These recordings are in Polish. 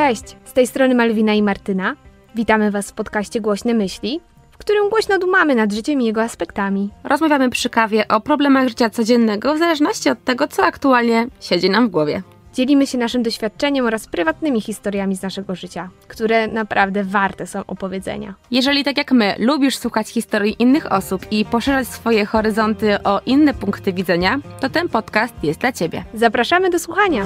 Cześć, z tej strony Malwina i Martyna. Witamy Was w podcaście Głośne Myśli, w którym głośno dumamy nad życiem i jego aspektami. Rozmawiamy przy kawie o problemach życia codziennego w zależności od tego, co aktualnie siedzi nam w głowie. Dzielimy się naszym doświadczeniem oraz prywatnymi historiami z naszego życia, które naprawdę warte są opowiedzenia. Jeżeli tak jak my lubisz słuchać historii innych osób i poszerzać swoje horyzonty o inne punkty widzenia, to ten podcast jest dla Ciebie. Zapraszamy do słuchania!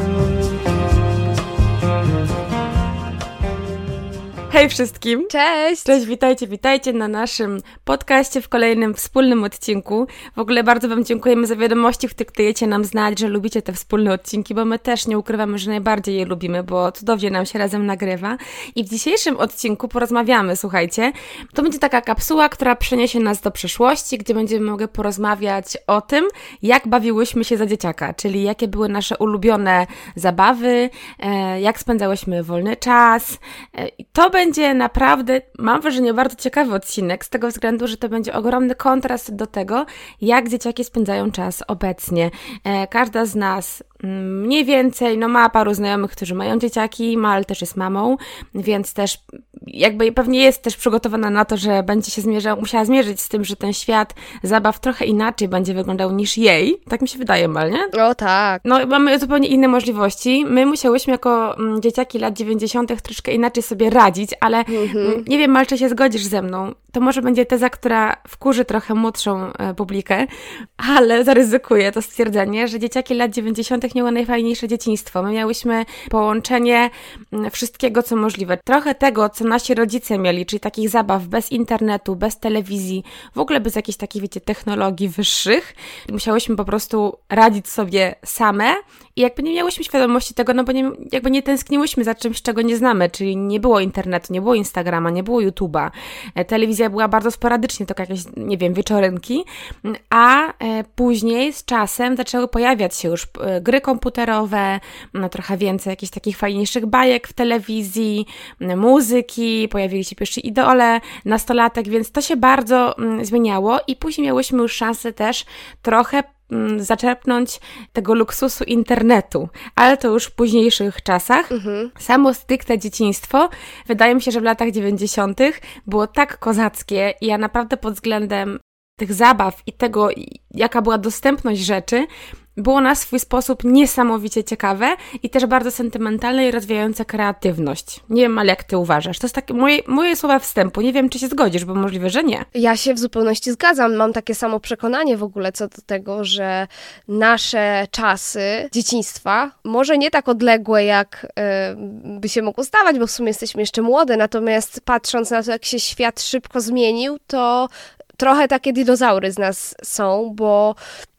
Hej wszystkim! Cześć! Cześć, witajcie, witajcie na naszym podcaście w kolejnym wspólnym odcinku. W ogóle bardzo Wam dziękujemy za wiadomości, w których dajecie nam znać, że lubicie te wspólne odcinki, bo my też nie ukrywamy, że najbardziej je lubimy, bo cudownie nam się razem nagrywa. I w dzisiejszym odcinku porozmawiamy, słuchajcie, to będzie taka kapsuła, która przeniesie nas do przeszłości, gdzie będziemy mogli porozmawiać o tym, jak bawiłyśmy się za dzieciaka, czyli jakie były nasze ulubione zabawy, e, jak spędzałyśmy wolny czas. E, to będzie będzie naprawdę, mam wrażenie, bardzo ciekawy odcinek, z tego względu, że to będzie ogromny kontrast do tego, jak dzieciaki spędzają czas obecnie. E, każda z nas mniej więcej, no ma paru znajomych, którzy mają dzieciaki, Mal też jest mamą, więc też jakby pewnie jest też przygotowana na to, że będzie się zmierzał, musiała zmierzyć z tym, że ten świat zabaw trochę inaczej będzie wyglądał niż jej. Tak mi się wydaje, Mal, nie? O tak. No mamy zupełnie inne możliwości. My musiałyśmy jako mm, dzieciaki lat 90. troszkę inaczej sobie radzić, ale mhm. nie wiem, Mal, czy się zgodzisz ze mną. To może będzie teza, która wkurzy trochę młodszą e, publikę, ale zaryzykuję to stwierdzenie, że dzieciaki lat 90. miały najfajniejsze dzieciństwo. My miałyśmy połączenie mm, wszystkiego, co możliwe. Trochę tego, co nasi rodzice mieli, czyli takich zabaw bez internetu, bez telewizji, w ogóle bez jakichś takich, wiecie, technologii wyższych. Musiałyśmy po prostu radzić sobie same i jakby nie miałyśmy świadomości tego, no bo nie, jakby nie tęskniłyśmy za czymś, czego nie znamy, czyli nie było internetu, nie było Instagrama, nie było YouTube'a. E, telewizja była bardzo sporadycznie, to jakieś, nie wiem, wieczorynki, a e, później z czasem zaczęły pojawiać się już e, gry komputerowe, no trochę więcej jakichś takich fajniejszych bajek w telewizji, muzyki, pojawili się pierwsi idole, nastolatek, więc to się bardzo mm, zmieniało i później miałyśmy już szansę też trochę Mm, zaczerpnąć tego luksusu internetu, ale to już w późniejszych czasach. Mhm. Samo stricte dzieciństwo, wydaje mi się, że w latach 90. było tak kozackie i ja naprawdę pod względem tych zabaw i tego, jaka była dostępność rzeczy, było na swój sposób niesamowicie ciekawe i też bardzo sentymentalne i rozwijające kreatywność. Nie wiem, ale jak ty uważasz? To jest takie moje, moje słowa wstępu. Nie wiem, czy się zgodzisz, bo możliwe, że nie. Ja się w zupełności zgadzam. Mam takie samo przekonanie w ogóle co do tego, że nasze czasy dzieciństwa, może nie tak odległe, jak by się mogło zdawać, bo w sumie jesteśmy jeszcze młode, natomiast patrząc na to, jak się świat szybko zmienił, to trochę takie dinozaury z nas są, bo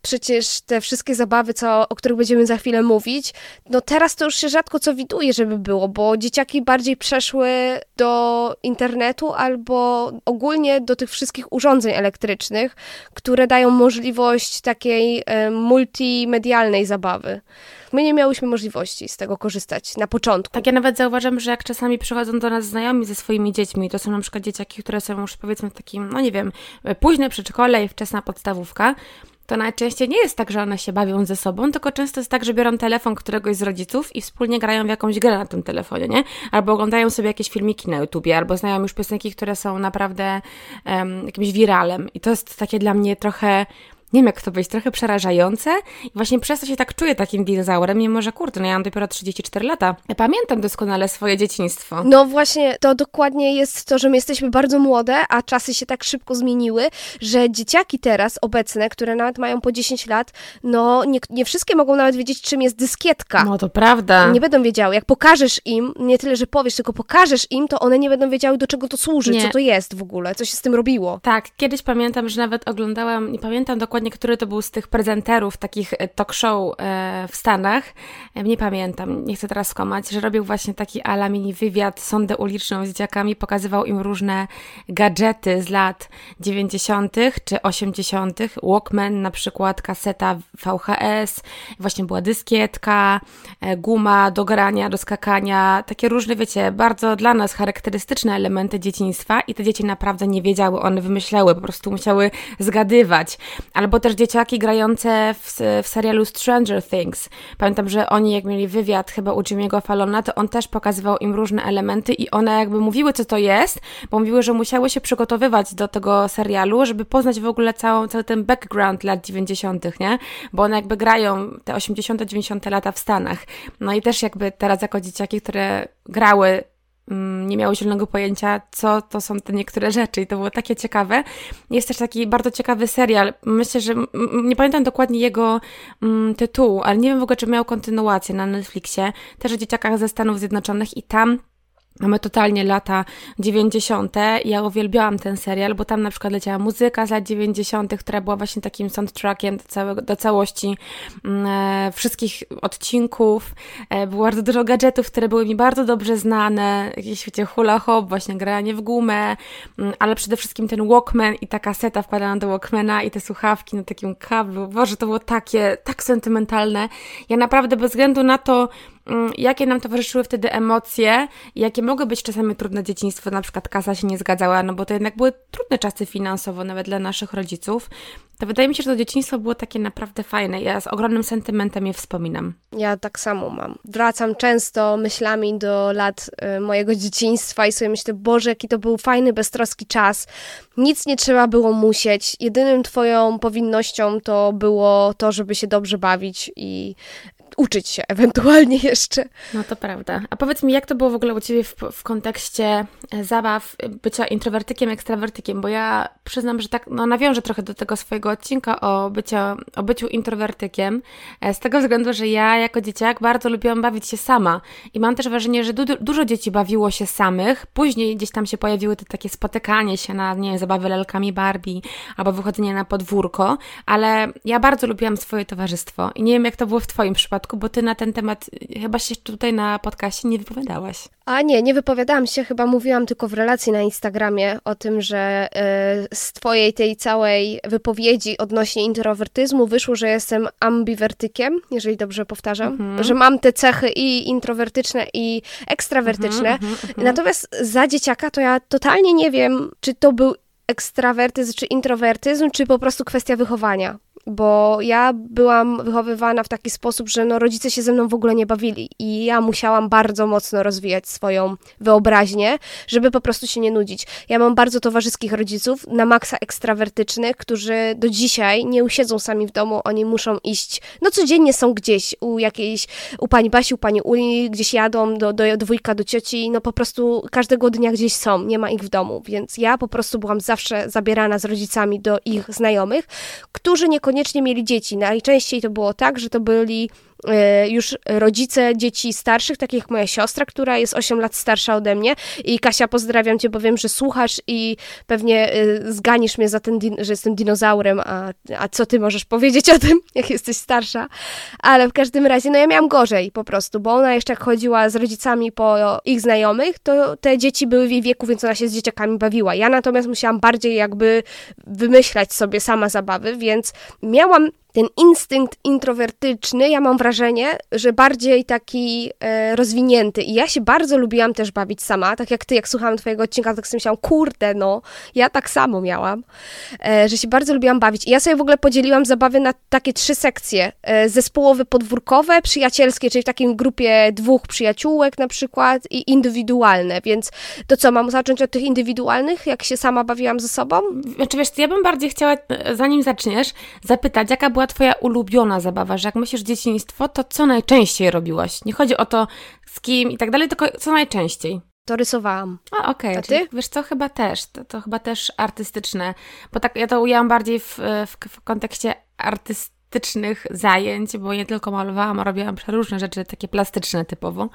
przecież te wszystkie zabawy, co, o których będziemy za chwilę mówić, no teraz to już się rzadko co widuje, żeby było, bo dzieciaki bardziej przeszły do internetu albo ogólnie do tych wszystkich urządzeń elektrycznych, które dają możliwość takiej e, multimedialnej zabawy. My nie miałyśmy możliwości z tego korzystać na początku. Tak, ja nawet zauważam, że jak czasami przychodzą do nas znajomi ze swoimi dziećmi, to są na przykład dzieciaki, które są już powiedzmy w takim, no nie wiem, późne przedszkole i wczesna podstawówka, to najczęściej nie jest tak, że one się bawią ze sobą, tylko często jest tak, że biorą telefon któregoś z rodziców i wspólnie grają w jakąś grę na tym telefonie, nie? Albo oglądają sobie jakieś filmiki na YouTubie, albo znają już piosenki, które są naprawdę um, jakimś wiralem. I to jest takie dla mnie trochę nie wiem jak to być, trochę przerażające i właśnie przez to się tak czuję takim dinozaurem, mimo że kurde, no ja mam dopiero 34 lata. Ja pamiętam doskonale swoje dzieciństwo. No właśnie, to dokładnie jest to, że my jesteśmy bardzo młode, a czasy się tak szybko zmieniły, że dzieciaki teraz obecne, które nawet mają po 10 lat, no nie, nie wszystkie mogą nawet wiedzieć, czym jest dyskietka. No to prawda. Nie będą wiedziały. Jak pokażesz im, nie tyle, że powiesz, tylko pokażesz im, to one nie będą wiedziały, do czego to służy, nie. co to jest w ogóle, co się z tym robiło. Tak, kiedyś pamiętam, że nawet oglądałam, nie pamiętam dokładnie dokładnie, który to był z tych prezenterów takich e, talk show e, w Stanach, e, nie pamiętam, nie chcę teraz skłamać, że robił właśnie taki ala mini wywiad, sondę uliczną z dzieciakami, pokazywał im różne gadżety z lat 90. czy 80., Walkman na przykład, kaseta VHS, właśnie była dyskietka, guma do grania, do skakania, takie różne, wiecie, bardzo dla nas charakterystyczne elementy dzieciństwa i te dzieci naprawdę nie wiedziały, one wymyślały, po prostu musiały zgadywać. Albo Albo też dzieciaki grające w, w serialu Stranger Things. Pamiętam, że oni jak mieli wywiad chyba u Jimmy'ego Fallona, to on też pokazywał im różne elementy i one jakby mówiły, co to jest, bo mówiły, że musiały się przygotowywać do tego serialu, żeby poznać w ogóle całą, cały ten background lat 90., nie? Bo one jakby grają te 80., 90. lata w Stanach. No i też jakby teraz jako dzieciaki, które grały nie miały zielonego pojęcia, co to są te niektóre rzeczy. I to było takie ciekawe. Jest też taki bardzo ciekawy serial, myślę, że nie pamiętam dokładnie jego mm, tytułu, ale nie wiem w ogóle, czy miał kontynuację na Netflixie, też o dzieciakach ze Stanów Zjednoczonych i tam Mamy totalnie lata 90. Ja uwielbiałam ten serial, bo tam na przykład leciała muzyka z lat 90., która była właśnie takim soundtrackiem do, całego, do całości mm, e, wszystkich odcinków. E, było bardzo dużo gadżetów, które były mi bardzo dobrze znane. Jakieś, wiecie, hula hop, właśnie granie w gumę, mm, ale przede wszystkim ten Walkman i ta kaseta wkładana do Walkmana i te słuchawki na takim kablu. Boże, to było takie, tak sentymentalne. Ja naprawdę bez względu na to, jakie nam towarzyszyły wtedy emocje, jakie mogły być czasami trudne dzieciństwo, na przykład kasa się nie zgadzała, no bo to jednak były trudne czasy finansowo nawet dla naszych rodziców, to wydaje mi się, że to dzieciństwo było takie naprawdę fajne. Ja z ogromnym sentymentem je wspominam. Ja tak samo mam. Wracam często myślami do lat y, mojego dzieciństwa i sobie myślę, Boże, jaki to był fajny, beztroski czas. Nic nie trzeba było musieć. Jedynym twoją powinnością to było to, żeby się dobrze bawić i uczyć się ewentualnie jeszcze. No to prawda. A powiedz mi, jak to było w ogóle u Ciebie w, w kontekście e, zabaw bycia introwertykiem, ekstrawertykiem? Bo ja przyznam, że tak, no nawiążę trochę do tego swojego odcinka o, bycia, o byciu introwertykiem, e, z tego względu, że ja jako dzieciak bardzo lubiłam bawić się sama i mam też wrażenie, że du dużo dzieci bawiło się samych, później gdzieś tam się pojawiły te takie spotykanie się na, nie wiem, zabawy lalkami Barbie albo wychodzenie na podwórko, ale ja bardzo lubiłam swoje towarzystwo i nie wiem, jak to było w Twoim przypadku, przypadku, bo ty na ten temat chyba się tutaj na podcaście nie wypowiadałaś. A nie, nie wypowiadałam się, chyba mówiłam tylko w relacji na Instagramie o tym, że y, z twojej tej całej wypowiedzi odnośnie introwertyzmu wyszło, że jestem ambiwertykiem, jeżeli dobrze powtarzam, mhm. że mam te cechy i introwertyczne i ekstrawertyczne. Mhm, mhm, mhm. Natomiast za dzieciaka to ja totalnie nie wiem, czy to był ekstrawertyzm czy introwertyzm, czy po prostu kwestia wychowania bo ja byłam wychowywana w taki sposób, że no, rodzice się ze mną w ogóle nie bawili i ja musiałam bardzo mocno rozwijać swoją wyobraźnię, żeby po prostu się nie nudzić. Ja mam bardzo towarzyskich rodziców, na maksa ekstrawertycznych, którzy do dzisiaj nie usiedzą sami w domu, oni muszą iść, no codziennie są gdzieś, u jakiejś, u pani Basi, u pani Uli, gdzieś jadą do, do dwójka, do cioci, no po prostu każdego dnia gdzieś są, nie ma ich w domu, więc ja po prostu byłam zawsze zabierana z rodzicami do ich znajomych, którzy niekoniecznie niekoniecznie mieli dzieci. Najczęściej to było tak, że to byli już rodzice dzieci starszych, tak jak moja siostra, która jest 8 lat starsza ode mnie. I Kasia, pozdrawiam cię, bo wiem, że słuchasz i pewnie e, zganisz mnie za ten, że jestem dinozaurem, a, a co ty możesz powiedzieć o tym, jak jesteś starsza. Ale w każdym razie, no ja miałam gorzej po prostu, bo ona jeszcze jak chodziła z rodzicami po ich znajomych, to te dzieci były w jej wieku, więc ona się z dzieciakami bawiła. Ja natomiast musiałam bardziej jakby wymyślać sobie sama zabawy, więc miałam ten instynkt introwertyczny, ja mam wrażenie, że bardziej taki e, rozwinięty. I ja się bardzo lubiłam też bawić sama, tak jak ty, jak słuchałam twojego odcinka, tak sobie myślałam, kurde, no, ja tak samo miałam, e, że się bardzo lubiłam bawić. I ja sobie w ogóle podzieliłam zabawy na takie trzy sekcje. E, zespołowe, podwórkowe, przyjacielskie, czyli w takim grupie dwóch przyjaciółek na przykład i indywidualne, więc to co, mam zacząć od tych indywidualnych, jak się sama bawiłam ze sobą? Znaczy wiesz, ja bym bardziej chciała, e, zanim zaczniesz, zapytać, jaka była twoja ulubiona zabawa, że jak myślisz dzieciństwo, to co najczęściej robiłaś? Nie chodzi o to z kim i tak dalej, tylko co najczęściej? To rysowałam. A, okej. Okay. ty? Wiesz co, chyba też. To, to, chyba też artystyczne. Bo tak, ja to ujęłam bardziej w, w, w kontekście artystycznych zajęć, bo nie tylko malowałam, a robiłam przeróżne rzeczy, takie plastyczne typowo.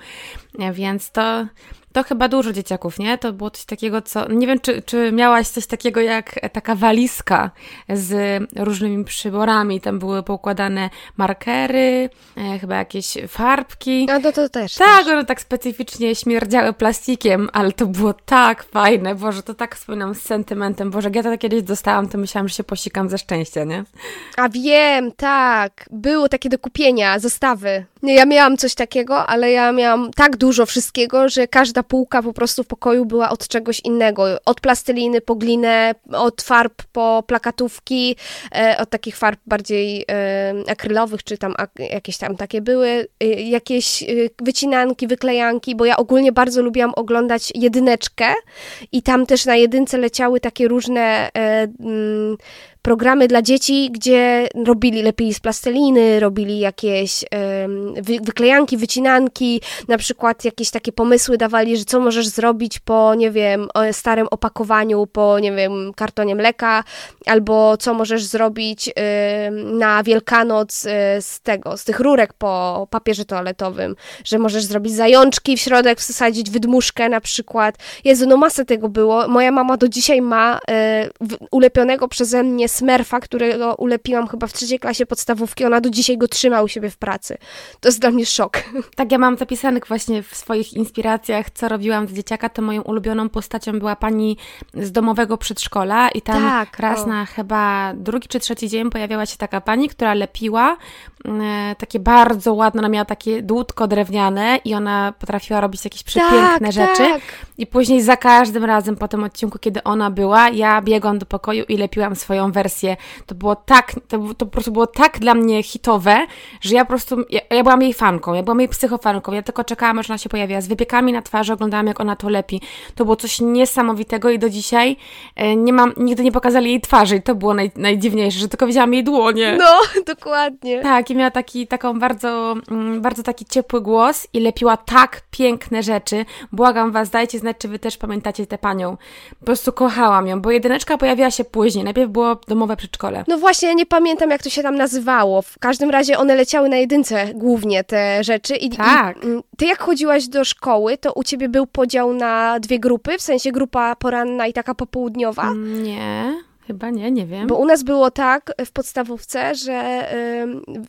Więc to, to chyba dużo dzieciaków, nie? To było coś takiego, co. Nie wiem, czy, czy miałaś coś takiego jak taka walizka z różnymi przyborami. Tam były poukładane markery, e, chyba jakieś farbki. No to, to też. Tak, też. one tak specyficznie śmierdziały plastikiem, ale to było tak fajne. Boże, to tak wspominam z sentymentem. Boże, jak ja to kiedyś dostałam, to myślałam, że się posikam ze szczęścia, nie? A wiem, tak. Było takie do kupienia, zestawy. Ja miałam coś takiego, ale ja miałam tak dużo wszystkiego, że każda półka po prostu w pokoju była od czegoś innego. Od plasteliny po glinę, od farb po plakatówki, e, od takich farb bardziej e, akrylowych, czy tam ak jakieś tam takie były, e, jakieś wycinanki, wyklejanki, bo ja ogólnie bardzo lubiłam oglądać jedyneczkę i tam też na jedynce leciały takie różne mm, programy dla dzieci, gdzie robili, lepili z plasteliny, robili jakieś wy, wyklejanki, wycinanki, na przykład jakieś takie pomysły dawali, że co możesz zrobić po, nie wiem, starym opakowaniu, po, nie wiem, kartonie mleka, albo co możesz zrobić na Wielkanoc y, z tego, z tych rurek po papierze toaletowym, że możesz zrobić zajączki w środek, wsadzić wydmuszkę na przykład. Jezu, no masę tego było. Moja mama do dzisiaj ma y, ulepionego przeze mnie Smurfa, którego ulepiłam chyba w trzeciej klasie podstawówki, ona do dzisiaj go trzyma u siebie w pracy. To jest dla mnie szok. Tak, ja mam zapisanych właśnie w swoich inspiracjach, co robiłam z dzieciaka, to moją ulubioną postacią była pani z domowego przedszkola i tam tak, raz o. na chyba drugi czy trzeci dzień pojawiała się taka pani, która lepiła takie bardzo ładne, ona miała takie dłutko drewniane i ona potrafiła robić jakieś przepiękne tak, rzeczy. Tak. I później za każdym razem po tym odcinku, kiedy ona była, ja biegłam do pokoju i lepiłam swoją wersję. To było tak, to, to po prostu było tak dla mnie hitowe, że ja po prostu, ja, ja byłam jej fanką, ja byłam jej psychofanką, ja tylko czekałam, aż ona się pojawia z wypiekami na twarzy, oglądałam jak ona to lepi. To było coś niesamowitego i do dzisiaj e, nie mam, nigdy nie pokazali jej twarzy i to było naj, najdziwniejsze, że tylko widziałam jej dłonie. No, dokładnie. Tak, miała taki, taką bardzo, mm, bardzo taki ciepły głos i lepiła tak piękne rzeczy. Błagam Was, dajcie znać, czy Wy też pamiętacie tę panią. Po prostu kochałam ją, bo jedyneczka pojawiła się później. Najpierw było domowe przedszkole. No właśnie, ja nie pamiętam, jak to się tam nazywało. W każdym razie one leciały na jedynce głównie, te rzeczy. I, tak. I, mm, ty jak chodziłaś do szkoły, to u ciebie był podział na dwie grupy, w sensie grupa poranna i taka popołudniowa? Nie. Chyba nie, nie wiem. Bo u nas było tak w podstawówce, że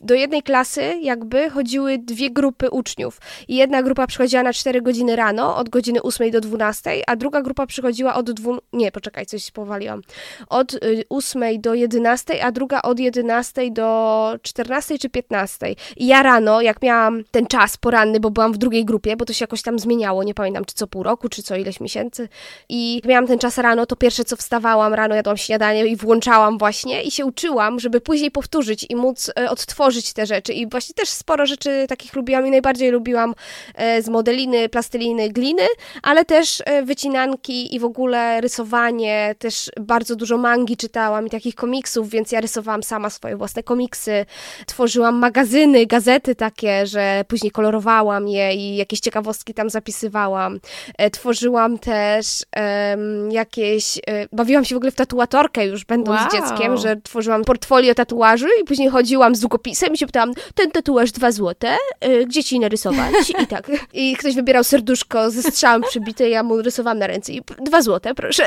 do jednej klasy jakby chodziły dwie grupy uczniów. I jedna grupa przychodziła na 4 godziny rano, od godziny 8 do 12, a druga grupa przychodziła od 2... Nie, poczekaj, coś powaliłam. Od 8 y, do 11, a druga od 11 do 14 czy 15. I ja rano, jak miałam ten czas poranny, bo byłam w drugiej grupie, bo to się jakoś tam zmieniało, nie pamiętam, czy co pół roku, czy co ileś miesięcy. I miałam ten czas rano, to pierwsze co wstawałam rano, jadłam śniadanie, i włączałam właśnie i się uczyłam, żeby później powtórzyć i móc e, odtworzyć te rzeczy. I właśnie też sporo rzeczy takich lubiłam i najbardziej lubiłam e, z modeliny, plasteliny, gliny, ale też e, wycinanki i w ogóle rysowanie. Też bardzo dużo mangi czytałam i takich komiksów, więc ja rysowałam sama swoje własne komiksy. Tworzyłam magazyny, gazety takie, że później kolorowałam je i jakieś ciekawostki tam zapisywałam. Tworzyłam też um, jakieś, bawiłam się w ogóle w tatuatorkę już będąc wow. dzieckiem, że tworzyłam portfolio tatuaży i później chodziłam z długopisem i się pytałam, ten tatuaż dwa złote, yy, gdzie ci narysować? I tak. I ktoś wybierał serduszko ze strzałem przybite, ja mu rysowałam na ręce i dwa złote, proszę.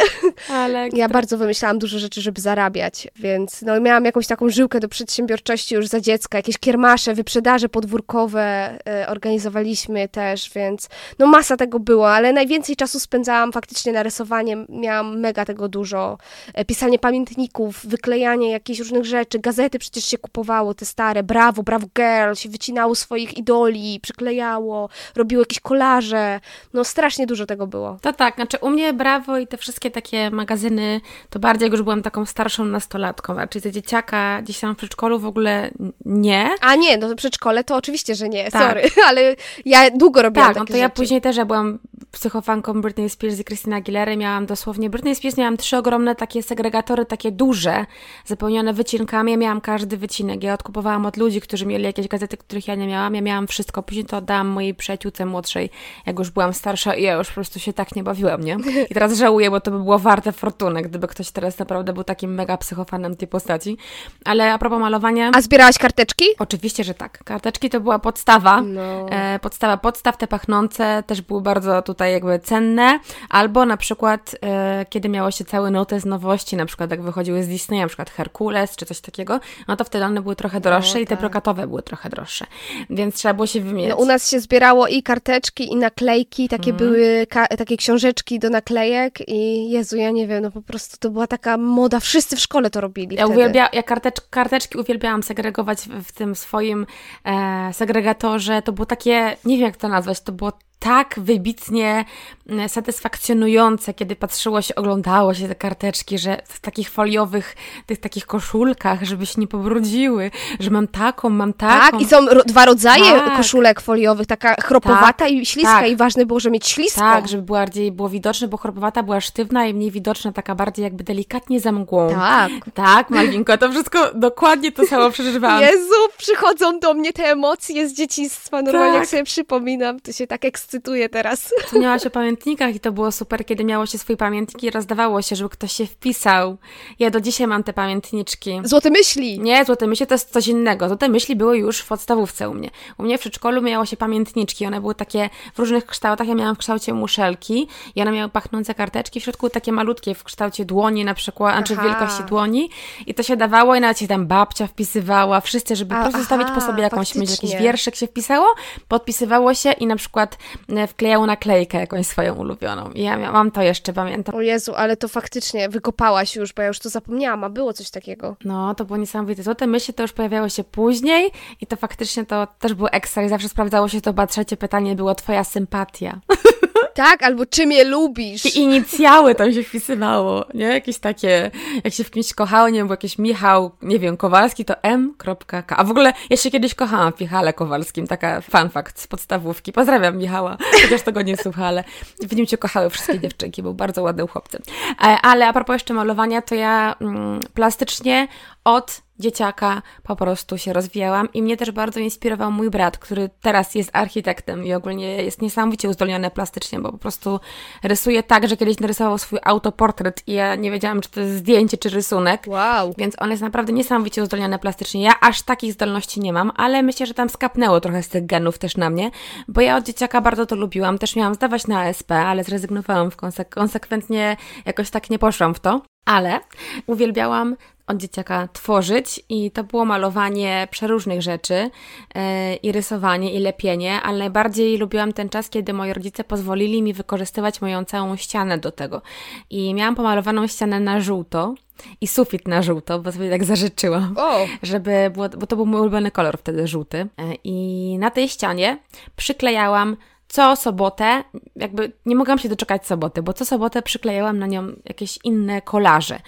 Ale ja bardzo wymyślałam dużo rzeczy, żeby zarabiać, więc no miałam jakąś taką żyłkę do przedsiębiorczości już za dziecka, jakieś kiermasze, wyprzedaże podwórkowe yy, organizowaliśmy też, więc no masa tego było, ale najwięcej czasu spędzałam faktycznie na rysowanie, miałam mega tego dużo, yy, pamiętników, wyklejanie jakichś różnych rzeczy, gazety przecież się kupowało, te stare, Bravo, Bravo Girl, się wycinało swoich idoli, przyklejało, robiło jakieś kolaże, no strasznie dużo tego było. To tak, znaczy u mnie Bravo i te wszystkie takie magazyny, to bardziej jak już byłam taką starszą nastolatką, raczej ze dzieciaka gdzieś tam w przedszkolu w ogóle nie. A nie, no to przedszkole to oczywiście, że nie, tak. sorry, ale ja długo robiłam Tak, no to rzeczy. ja później też, ja byłam psychofanką Britney Spears i Christina Aguilera, miałam dosłownie, Britney Spears miałam trzy ogromne takie segregatory takie duże, zapełnione wycinkami. Ja miałam każdy wycinek. Ja odkupowałam od ludzi, którzy mieli jakieś gazety, których ja nie miałam. Ja miałam wszystko. Później to oddałam mojej przyjaciółce młodszej, jak już byłam starsza i ja już po prostu się tak nie bawiłam, nie? I teraz żałuję, bo to by było warte fortuny, gdyby ktoś teraz naprawdę był takim mega psychofanem tej postaci. Ale a propos malowania... A zbierałaś karteczki? Oczywiście, że tak. Karteczki to była podstawa. No. E, podstawa podstaw, te pachnące też były bardzo tutaj tutaj jakby cenne, albo na przykład e, kiedy miało się cały notes nowości, na przykład jak wychodziły z Disneya, na przykład Herkules czy coś takiego, no to wtedy one były trochę droższe no, i te tak. prokatowe były trochę droższe, więc trzeba było się wymienić. No, u nas się zbierało i karteczki, i naklejki, takie mm. były takie książeczki do naklejek i Jezu, ja nie wiem, no po prostu to była taka moda, wszyscy w szkole to robili Ja, uwielbia, ja kartecz, karteczki uwielbiałam segregować w, w tym swoim e, segregatorze, to było takie, nie wiem jak to nazwać, to było tak wybitnie mm, satysfakcjonujące, kiedy patrzyło się, oglądało się te karteczki, że w takich foliowych, tych takich koszulkach, żeby się nie pobrudziły, że mam taką, mam taką. Tak, i są ro dwa rodzaje tak. koszulek foliowych, taka chropowata tak, i śliska tak. i ważne było, żeby mieć śliską. Tak, żeby bardziej było widoczne, bo chropowata była sztywna i mniej widoczna, taka bardziej jakby delikatnie za mgłą. Tak. Tak, Malwinko, to wszystko dokładnie to samo przeżywałam. Jezu, przychodzą do mnie te emocje z dzieciństwa, normalnie jak tak. sobie przypominam, to się tak ekscytuje cytuję teraz. Wspomniałaś o pamiętnikach i to było super, kiedy miało się swój pamiętnik i rozdawało się, żeby ktoś się wpisał. Ja do dzisiaj mam te pamiętniczki. Złote myśli! Nie, złote myśli to jest coś innego. Złote myśli były już w podstawówce u mnie. U mnie w przedszkolu miało się pamiętniczki. One były takie w różnych kształtach. Ja miałam w kształcie muszelki i one miały pachnące karteczki. W środku takie malutkie w kształcie dłoni na przykład, znaczy wielkości dłoni. I to się dawało i nawet się tam babcia wpisywała. Wszyscy, żeby A, po prostu stawić po sobie jakąś, mieć jakiś wierszyk się wpisało, podpisywało się i na przykład E, wklejało naklejkę jakąś swoją ulubioną. I ja mam to jeszcze, pamiętam. O Jezu, ale to faktycznie wykopałaś już, bo ja już to zapomniałam, a było coś takiego. No, to było niesamowite. Złote myśli to już pojawiało się później i to faktycznie to też było ekstra i zawsze sprawdzało się to, bo trzecie pytanie było twoja sympatia. Tak, albo czym je lubisz. I inicjały tam się wpisywało, nie? Jakieś takie, jak się w kimś kochało, nie wiem, bo jakiś Michał, nie wiem, Kowalski to M.K. A w ogóle ja się kiedyś kochałam w Michale Kowalskim, taka fun fact z podstawówki. Pozdrawiam Michała, chociaż tego nie słucha, ale w nim cię kochały wszystkie dziewczynki, był bardzo ładnym chłopcem. E, ale a propos jeszcze malowania, to ja mm, plastycznie od dzieciaka po prostu się rozwijałam i mnie też bardzo inspirował mój brat, który teraz jest architektem i ogólnie jest niesamowicie uzdolniony plastycznie, bo po prostu rysuje tak, że kiedyś narysował swój autoportret i ja nie wiedziałam, czy to jest zdjęcie, czy rysunek. Wow. Więc on jest naprawdę niesamowicie uzdolniony plastycznie. Ja aż takich zdolności nie mam, ale myślę, że tam skapnęło trochę z tych genów też na mnie, bo ja od dzieciaka bardzo to lubiłam. Też miałam zdawać na ASP, ale zrezygnowałam w konsek konsekwentnie, jakoś tak nie poszłam w to. Ale uwielbiałam od dzieciaka tworzyć i to było malowanie przeróżnych rzeczy yy, i rysowanie i lepienie, ale najbardziej lubiłam ten czas, kiedy moi rodzice pozwolili mi wykorzystywać moją całą ścianę do tego. I miałam pomalowaną ścianę na żółto, i sufit na żółto, bo sobie tak zażyczyłam, oh. żeby było, bo to był mój ulubiony kolor wtedy żółty. E, I na tej ścianie przyklejałam co sobotę, jakby nie mogłam się doczekać soboty, bo co sobotę przyklejałam na nią jakieś inne kolaże.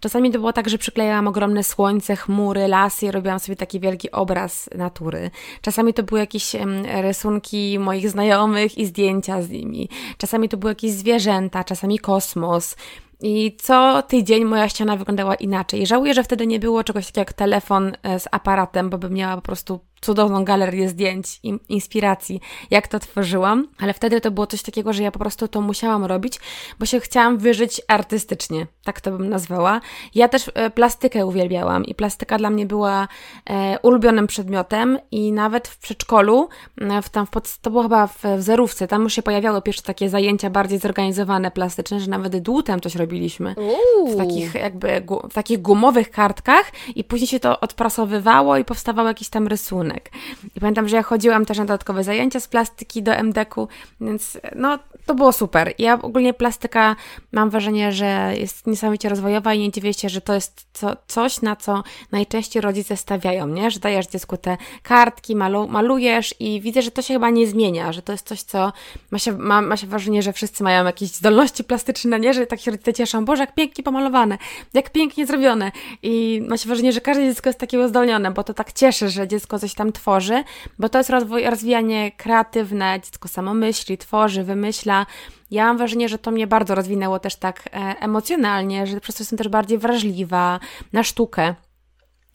Czasami to było tak, że przyklejałam ogromne słońce, chmury, lasy robiłam sobie taki wielki obraz natury. Czasami to były jakieś rysunki moich znajomych i zdjęcia z nimi. Czasami to były jakieś zwierzęta, czasami kosmos. I co tydzień moja ściana wyglądała inaczej. Żałuję, że wtedy nie było czegoś takiego jak telefon e, z aparatem, bo bym miała po prostu cudowną galerię zdjęć i inspiracji, jak to tworzyłam, ale wtedy to było coś takiego, że ja po prostu to musiałam robić, bo się chciałam wyżyć artystycznie, tak to bym nazwała. Ja też e, plastykę uwielbiałam i plastyka dla mnie była e, ulubionym przedmiotem i nawet w przedszkolu, w, tam w pod, to było chyba w, w zerówce, tam już się pojawiały pierwsze takie zajęcia bardziej zorganizowane, plastyczne, że nawet dłutem coś robiliśmy. W takich jakby, w takich gumowych kartkach i później się to odprasowywało i powstawał jakiś tam rysunek. I pamiętam, że ja chodziłam też na dodatkowe zajęcia z plastyki do MDK-u, więc no to było super. Ja ogólnie plastyka mam wrażenie, że jest niesamowicie rozwojowa i nie dziwię się, że to jest co, coś, na co najczęściej rodzice stawiają, nie? Że dajesz dziecku te kartki, malu, malujesz i widzę, że to się chyba nie zmienia, że to jest coś, co ma się, ma, ma się wrażenie, że wszyscy mają jakieś zdolności plastyczne, nie? Że tak się rodzice cieszą, Boże, jak pięknie pomalowane, jak pięknie zrobione i ma się wrażenie, że każde dziecko jest takie uzdolnione, bo to tak cieszy, że dziecko coś tam tworzy, bo to jest rozwój, rozwijanie kreatywne, dziecko samo myśli, tworzy, wymyśla. Ja mam wrażenie, że to mnie bardzo rozwinęło też tak e, emocjonalnie, że przez to jestem też bardziej wrażliwa na sztukę.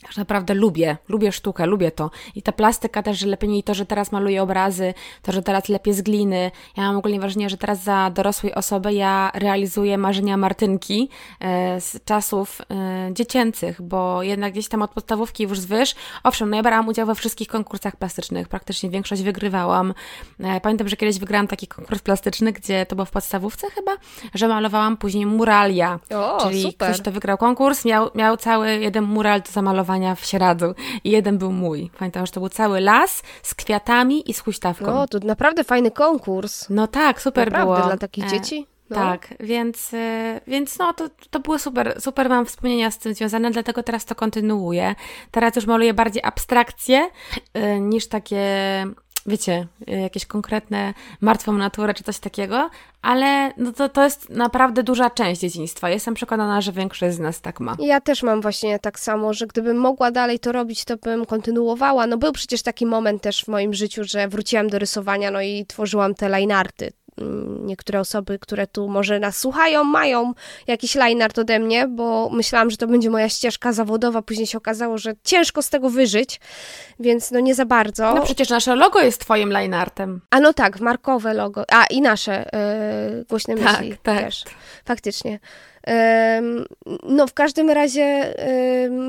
Że naprawdę lubię, lubię sztukę, lubię to. I ta plastyka też, że lepiej nie to, że teraz maluję obrazy, to, że teraz lepiej z gliny. Ja mam ogólnie wrażenie, że teraz za dorosłej osoby ja realizuję marzenia Martynki e, z czasów e, dziecięcych, bo jednak gdzieś tam od podstawówki już zwyż. Owszem, no ja brałam udział we wszystkich konkursach plastycznych, praktycznie większość wygrywałam. E, pamiętam, że kiedyś wygrałam taki konkurs plastyczny, gdzie to było w podstawówce chyba, że malowałam później muralia. O, czyli super. ktoś, kto wygrał konkurs, miał, miał cały jeden mural do zamalowania w Sieradzu i jeden był mój. Pamiętam, że to był cały las z kwiatami i z huśtawką. O, to naprawdę fajny konkurs. No tak, super naprawdę, było. dla takich e, dzieci? No. Tak, więc, e, więc no to, to było super, super mam wspomnienia z tym związane, dlatego teraz to kontynuuję. Teraz już maluję bardziej abstrakcje e, niż takie wiecie, jakieś konkretne martwą naturę czy coś takiego, ale no to, to jest naprawdę duża część dzieciństwa. Jestem przekonana, że większość z nas tak ma. Ja też mam właśnie tak samo, że gdybym mogła dalej to robić, to bym kontynuowała. No był przecież taki moment też w moim życiu, że wróciłam do rysowania, no i tworzyłam te linearty Mm, niektóre osoby, które tu może nas słuchają, mają jakiś line art ode mnie, bo myślałam, że to będzie moja ścieżka zawodowa, później się okazało, że ciężko z tego wyżyć, więc no nie za bardzo. No przecież nasze logo jest twoim line artem. A no tak, markowe logo, a i nasze yy, głośne tak, myśli tak. też, faktycznie. No, w każdym razie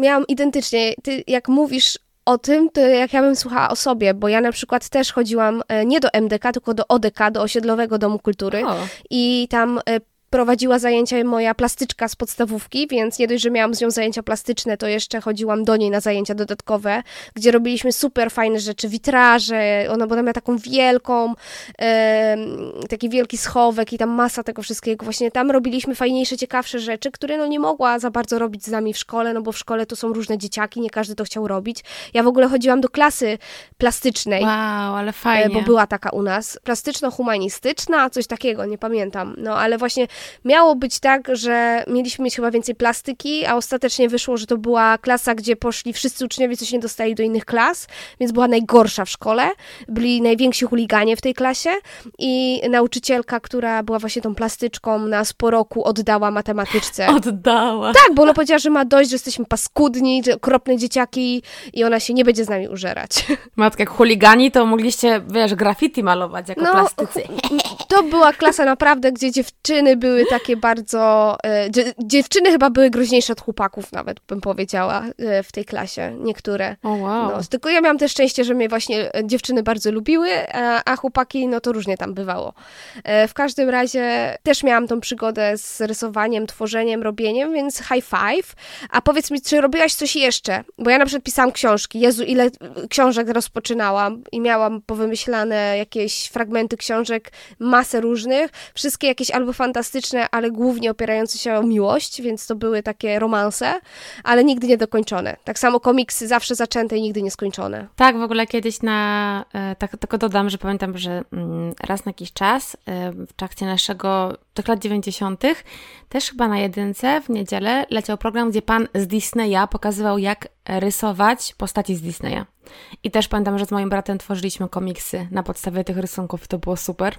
miałam identycznie. Ty, jak mówisz o tym, to jak ja bym słuchała o sobie, bo ja na przykład też chodziłam e, nie do MDK, tylko do ODK, do Osiedlowego Domu Kultury o. i tam e, prowadziła zajęcia moja plastyczka z podstawówki, więc nie dość, że miałam z nią zajęcia plastyczne, to jeszcze chodziłam do niej na zajęcia dodatkowe, gdzie robiliśmy super fajne rzeczy, witraże, ona potem miała taką wielką, e, taki wielki schowek i tam masa tego wszystkiego. Właśnie tam robiliśmy fajniejsze, ciekawsze rzeczy, które no nie mogła za bardzo robić z nami w szkole, no bo w szkole to są różne dzieciaki, nie każdy to chciał robić. Ja w ogóle chodziłam do klasy plastycznej. Wow, ale fajnie. Bo była taka u nas, plastyczno-humanistyczna, coś takiego, nie pamiętam. No ale właśnie miało być tak, że mieliśmy mieć chyba więcej plastyki, a ostatecznie wyszło, że to była klasa, gdzie poszli wszyscy uczniowie, co się nie dostali do innych klas, więc była najgorsza w szkole. Byli najwięksi chuliganie w tej klasie i nauczycielka, która była właśnie tą plastyczką, nas po roku oddała matematyczce. Oddała. Tak, bo ona powiedziała, że ma dość, że jesteśmy paskudni, okropne dzieciaki i ona się nie będzie z nami użerać. Matka, jak chuligani, to mogliście, wiesz, graffiti malować jako no, plastycy. To była klasa naprawdę, gdzie dziewczyny były były takie bardzo. E, dziewczyny chyba były groźniejsze od chłopaków, nawet bym powiedziała, e, w tej klasie. Niektóre. Oh, wow. no, tylko ja miałam też szczęście, że mnie właśnie e, dziewczyny bardzo lubiły, a, a chłopaki, no to różnie tam bywało. W każdym razie też miałam tą przygodę z rysowaniem, tworzeniem, robieniem, więc high five. A powiedz mi, czy robiłaś coś jeszcze? Bo ja na przykład pisałam książki. Jezu, ile książek rozpoczynałam i miałam powymyślane jakieś fragmenty książek, masę różnych, wszystkie jakieś albo fantastyczne, romantyczne, ale głównie opierające się o miłość, więc to były takie romanse, ale nigdy nie dokończone. Tak samo komiksy zawsze zaczęte i nigdy nie skończone. Tak, w ogóle kiedyś na, e, tak, tylko dodam, że pamiętam, że mm, raz na jakiś czas e, w trakcie naszego, tych lat 90., też chyba na jedynce w niedzielę leciał program, gdzie pan z Disneya pokazywał, jak rysować postaci z Disneya. I też pamiętam, że z moim bratem tworzyliśmy komiksy na podstawie tych rysunków to było super.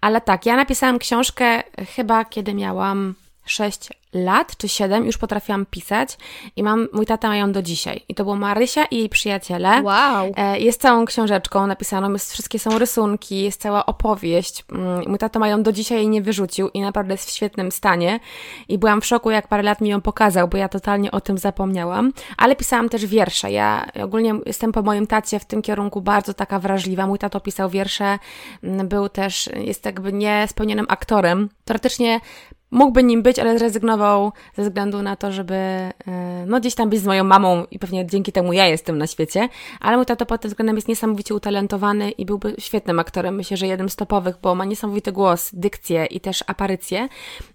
Ale tak, ja napisałam książkę chyba kiedy miałam 6 lat czy 7 już potrafiłam pisać i mam, mój tata ma ją do dzisiaj. I to było Marysia i jej przyjaciele. Wow. E, jest całą książeczką napisaną, jest, wszystkie są rysunki, jest cała opowieść. Mm, mój tata ma ją do dzisiaj i nie wyrzucił i naprawdę jest w świetnym stanie. I byłam w szoku, jak parę lat mi ją pokazał, bo ja totalnie o tym zapomniałam. Ale pisałam też wiersze. Ja ogólnie jestem po moim tacie w tym kierunku bardzo taka wrażliwa. Mój tato pisał wiersze, mm, był też, jest jakby niespełnionym aktorem. Teoretycznie mógłby nim być, ale zrezygnował ze względu na to, żeby e, no gdzieś tam być z moją mamą i pewnie dzięki temu ja jestem na świecie, ale mój tato pod tym względem jest niesamowicie utalentowany i byłby świetnym aktorem, myślę, że jednym z topowych, bo ma niesamowity głos, dykcję i też aparycję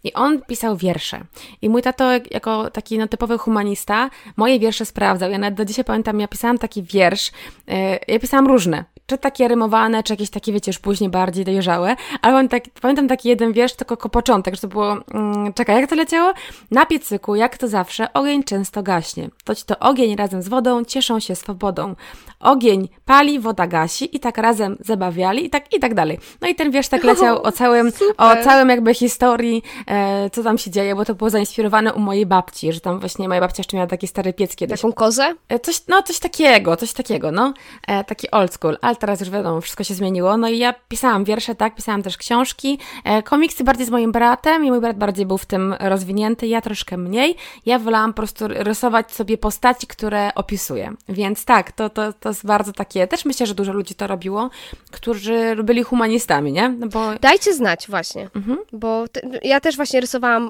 i on pisał wiersze. I mój tato jako taki no, typowy humanista moje wiersze sprawdzał, ja nawet do dzisiaj pamiętam, ja pisałam taki wiersz, e, ja pisałam różne, czy takie rymowane, czy jakieś takie, wiecie, już później bardziej dojrzałe, ale pamiętam, tak, pamiętam taki jeden wiersz, tylko początek, że to było, mm, czekaj, jak to leciało? Na piecyku, jak to zawsze, ogień często gaśnie. Toć to ogień razem z wodą cieszą się swobodą. Ogień pali, woda gasi i tak razem zabawiali i tak, i tak dalej. No i ten wiersz tak leciał o całym, o całym jakby historii, e, co tam się dzieje, bo to było zainspirowane u mojej babci, że tam właśnie moja babcia jeszcze miała taki stary piec kiedyś. Taką kozę? E, coś, no coś takiego, coś takiego, no. E, taki old school, ale teraz już wiadomo, wszystko się zmieniło. No i ja pisałam wiersze, tak, pisałam też książki, e, komiksy bardziej z moim bratem i mój brat bardziej był w tym rozwinięty, ja troszkę mniej. Ja wolałam po prostu rysować sobie postaci, które opisuję. Więc tak, to, to, to jest bardzo takie, też myślę, że dużo ludzi to robiło, którzy byli humanistami, nie? No bo... Dajcie znać właśnie, mhm. bo te, ja też właśnie rysowałam y,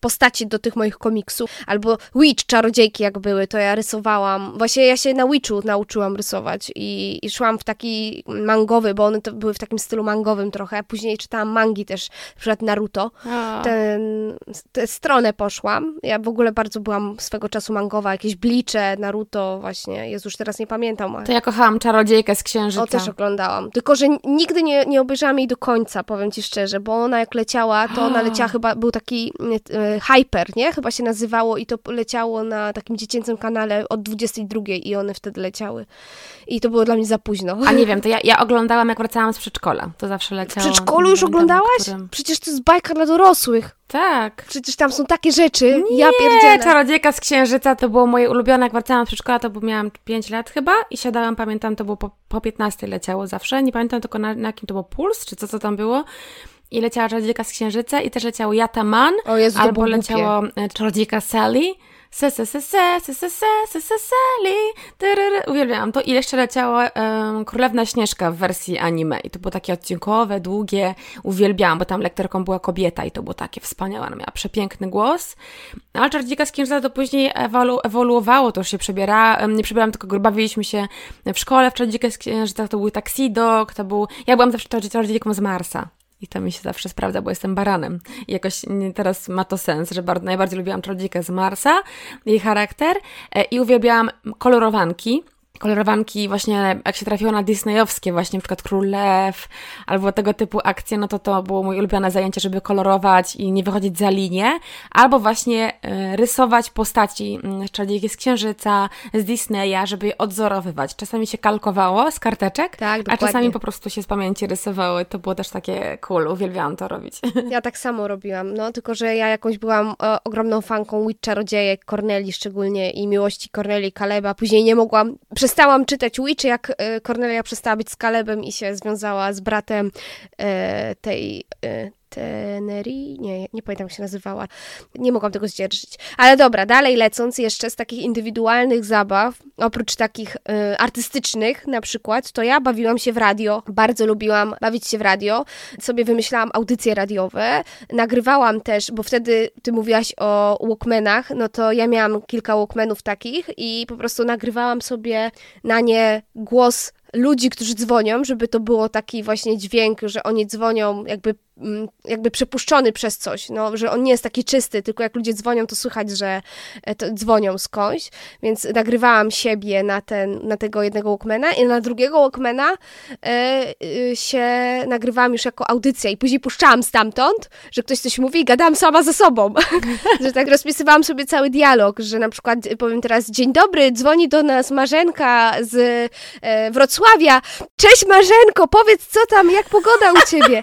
postaci do tych moich komiksów, albo Witch, czarodziejki jak były, to ja rysowałam, właśnie ja się na Witchu nauczyłam rysować i, i szłam w taki mangowy, bo one to były w takim stylu mangowym trochę, później czytałam mangi też, na przykład Naruto, Ten, tę stronę poszłam, ja w ogóle bardzo byłam swego czasu mangowa, jakieś Blicze, Naruto właśnie, jest już teraz nie pamiętam. To ja kochałam czarodziejkę z Księżyca. O, też oglądałam, tylko że nigdy nie, nie obejrzałam jej do końca, powiem Ci szczerze, bo ona jak leciała, to ona leciała chyba, był taki e, Hyper, nie? Chyba się nazywało i to leciało na takim dziecięcym kanale od 22 i one wtedy leciały. I to było dla mnie za późno. A nie wiem, to ja, ja oglądałam jak wracałam z przedszkola. To zawsze leciało. W przedszkolu już oglądałaś? Którym... Przecież to jest bajka dla dorosłych. Tak. Przecież tam są takie rzeczy. Nie, ja pierdzielę. Czarodziejka z Księżyca to było moje ulubione. Jak wracałam z przedszkola, to miałam 5 lat chyba i siadałam, pamiętam, to było po, po 15 leciało zawsze. Nie pamiętam tylko na, na jakim to było puls, czy co, co tam było i leciała Czarodziejka z Księżyca i też leciało Yataman, Jezu, albo leciało e, Czarodziejka Sally, se, se, se, se, se, se, se, se, se, Sally, uwielbiałam to. I jeszcze leciała um, Królewna Śnieżka w wersji anime. I to było takie odcinkowe, długie, uwielbiałam, bo tam lektorką była kobieta i to było takie wspaniałe, ona miała przepiękny głos, ale Czarodziejka z Księżyca to później ewolu ewoluowało, to już się przebiera, nie przebierałam, tylko bawiliśmy się w szkole w Czarodziejkę z Księżyca, to był taksido, to był, ja byłam zawsze Czarodziejką z Marsa. I to mi się zawsze sprawdza, bo jestem baranem. I jakoś teraz ma to sens, że bardzo, najbardziej lubiłam czarodziejkę z Marsa, jej charakter e, i uwielbiałam kolorowanki kolorowanki właśnie, jak się trafiło na disneyowskie właśnie, na przykład Król Lew, albo tego typu akcje, no to to było moje ulubione zajęcie, żeby kolorować i nie wychodzić za linię, albo właśnie y, rysować postaci y, czarodziejki z Księżyca, z Disneya, żeby je odzorowywać. Czasami się kalkowało z karteczek, tak, a czasami po prostu się z pamięci rysowały. To było też takie cool, uwielbiałam to robić. Ja tak samo robiłam, no tylko, że ja jakąś byłam ogromną fanką Witch Czarodziejek, Corneli szczególnie i miłości Corneli Kaleba, później nie mogłam przestałam czytać Witch, jak Cornelia przestała być z Kalebem i się związała z bratem e, tej e, Teneri? Nie, nie pamiętam jak się nazywała. Nie mogłam tego zdzierżyć. Ale dobra, dalej lecąc jeszcze z takich indywidualnych zabaw, oprócz takich y, artystycznych na przykład, to ja bawiłam się w radio. Bardzo lubiłam bawić się w radio. Sobie wymyślałam audycje radiowe. Nagrywałam też, bo wtedy ty mówiłaś o Walkmanach, no to ja miałam kilka Walkmanów takich i po prostu nagrywałam sobie na nie głos ludzi, którzy dzwonią, żeby to było taki właśnie dźwięk, że oni dzwonią jakby jakby przepuszczony przez coś, no, że on nie jest taki czysty, tylko jak ludzie dzwonią, to słychać, że e, to dzwonią skądś, więc nagrywałam siebie na, ten, na tego jednego Walkmana i na drugiego Walkmana e, y, się nagrywałam już jako audycja i później puszczałam stamtąd, że ktoś coś mówi i gadałam sama ze sobą, że tak rozpisywałam sobie cały dialog, że na przykład powiem teraz, dzień dobry, dzwoni do nas Marzenka z e, Wrocławia, cześć Marzenko, powiedz co tam, jak pogoda u ciebie?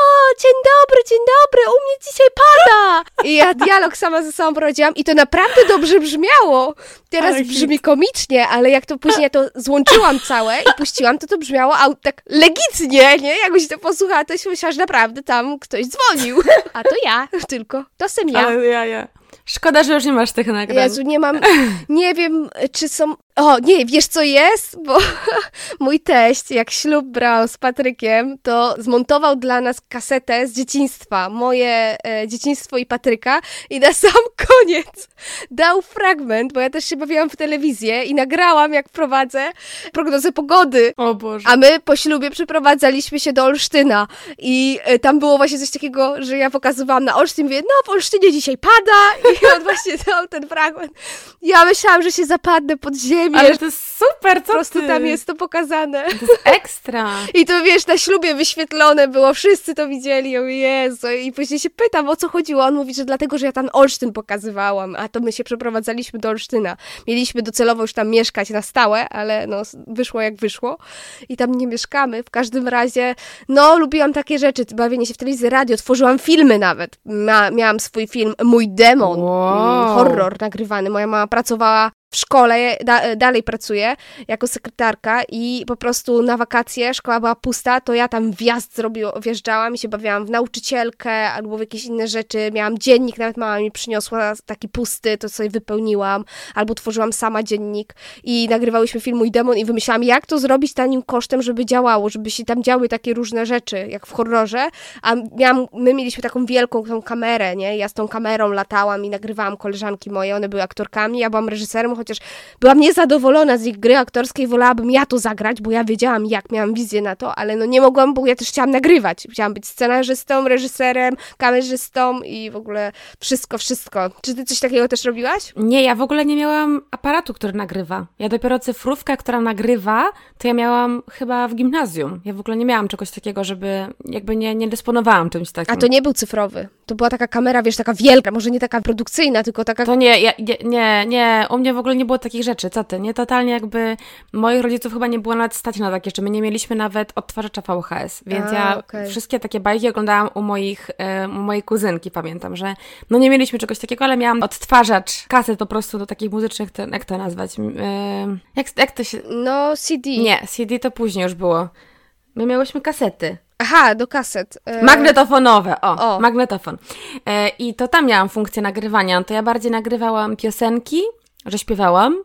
O, dzień dobry, dzień dobry, u mnie dzisiaj pada. I ja dialog sama ze sobą prowadziłam i to naprawdę dobrze brzmiało. Teraz ale brzmi komicznie, ale jak to później ja to złączyłam całe i puściłam, to to brzmiało tak legitnie, nie? Jakbyś to posłuchała, to się myślała, że naprawdę tam ktoś dzwonił. A to ja tylko, to jestem ja. Ale ja, ja. Szkoda, że już nie masz tych nagrań. Jezu, nie mam, nie wiem, czy są o, nie, wiesz co jest? Bo mój teść, jak ślub brał z Patrykiem, to zmontował dla nas kasetę z dzieciństwa, moje e, dzieciństwo i Patryka i na sam koniec dał fragment, bo ja też się bawiłam w telewizję i nagrałam, jak prowadzę prognozę pogody. O Boże. A my po ślubie przeprowadzaliśmy się do Olsztyna i e, tam było właśnie coś takiego, że ja pokazywałam na Olsztyn, mówię, no w Olsztynie dzisiaj pada I on właśnie dał ten fragment. Ja myślałam, że się zapadnę pod ziemię. Ale to jest super, co Po prostu ty? tam jest to pokazane. To jest ekstra. I to wiesz, na ślubie wyświetlone było, wszyscy to widzieli, o Jezu. I później się pytam, o co chodziło. On mówi, że dlatego, że ja tam Olsztyn pokazywałam, a to my się przeprowadzaliśmy do Olsztyna. Mieliśmy docelowo już tam mieszkać na stałe, ale no wyszło jak wyszło. I tam nie mieszkamy. W każdym razie, no lubiłam takie rzeczy, bawienie się w telewizji, radio, tworzyłam filmy nawet. Ma, miałam swój film Mój Mm, horror nagrywany. Moja mama pracowała w szkole, da, dalej pracuje jako sekretarka i po prostu na wakacje szkoła była pusta, to ja tam wjazd zrobił, wjeżdżałam i się bawiłam w nauczycielkę albo w jakieś inne rzeczy. Miałam dziennik, nawet mama mi przyniosła taki pusty, to sobie wypełniłam, albo tworzyłam sama dziennik i nagrywałyśmy film Mój Demon i wymyślałam, jak to zrobić tanim kosztem, żeby działało, żeby się tam działy takie różne rzeczy, jak w horrorze, a miałam, my mieliśmy taką wielką tą kamerę, nie? Ja z tą kamerą latałam i nagrywałam koleżanki moje, one były aktorkami, ja byłam reżyserem, chociaż byłam niezadowolona z ich gry aktorskiej, wolałabym ja to zagrać, bo ja wiedziałam, jak miałam wizję na to, ale no nie mogłam, bo ja też chciałam nagrywać. Chciałam być scenarzystą, reżyserem, kamerzystą i w ogóle wszystko, wszystko. Czy ty coś takiego też robiłaś? Nie, ja w ogóle nie miałam aparatu, który nagrywa. Ja dopiero cyfrówkę, która nagrywa, to ja miałam chyba w gimnazjum. Ja w ogóle nie miałam czegoś takiego, żeby jakby nie, nie dysponowałam czymś takim. A to nie był cyfrowy. To była taka kamera, wiesz, taka wielka, może nie taka produkcyjna, tylko taka To nie, ja, nie, nie, nie, u mnie w ogóle nie było takich rzeczy, co ty, nie, totalnie jakby moich rodziców chyba nie było nawet stać na takie rzeczy, my nie mieliśmy nawet odtwarzacza VHS, więc A, ja okej. wszystkie takie bajki oglądałam u moich, u mojej kuzynki, pamiętam, że no nie mieliśmy czegoś takiego, ale miałam odtwarzacz kaset po prostu do takich muzycznych, to, jak to nazwać, jak, jak to się, No, CD. nie, CD to później już było, my miałyśmy kasety. Aha, do kaset. E, Magnetofonowe, o, O. magnetofon. E, I to tam miałam funkcję nagrywania. To ja bardziej nagrywałam piosenki, że śpiewałam.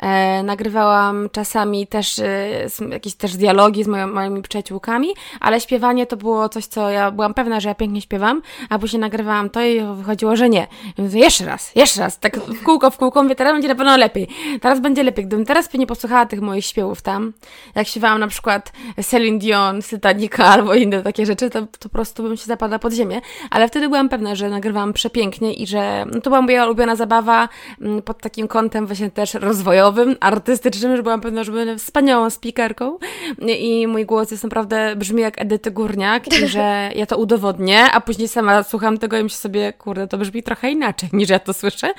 E, nagrywałam czasami też e, jakieś też dialogi z moją, moimi przyjaciółkami, ale śpiewanie to było coś, co ja byłam pewna, że ja pięknie śpiewam, a później nagrywałam to i wychodziło, że nie. Mówię, jeszcze raz, jeszcze raz, tak w kółko, w kółko, mówię, teraz będzie na pewno lepiej. Teraz będzie lepiej. Gdybym teraz nie posłuchała tych moich śpiewów tam, jak śpiewałam na przykład Celine Dion, Titanica albo inne takie rzeczy, to, to po prostu bym się zapadła pod ziemię. Ale wtedy byłam pewna, że nagrywałam przepięknie i że no, to była moja ulubiona zabawa mm, pod takim kątem właśnie też rozwojowym, artystycznym, że byłam pewna, że będę wspaniałą speakerką i mój głos jest naprawdę, brzmi jak Edyty Górniak i że ja to udowodnię, a później sama słucham tego i myślę sobie, kurde, to brzmi trochę inaczej niż ja to słyszę,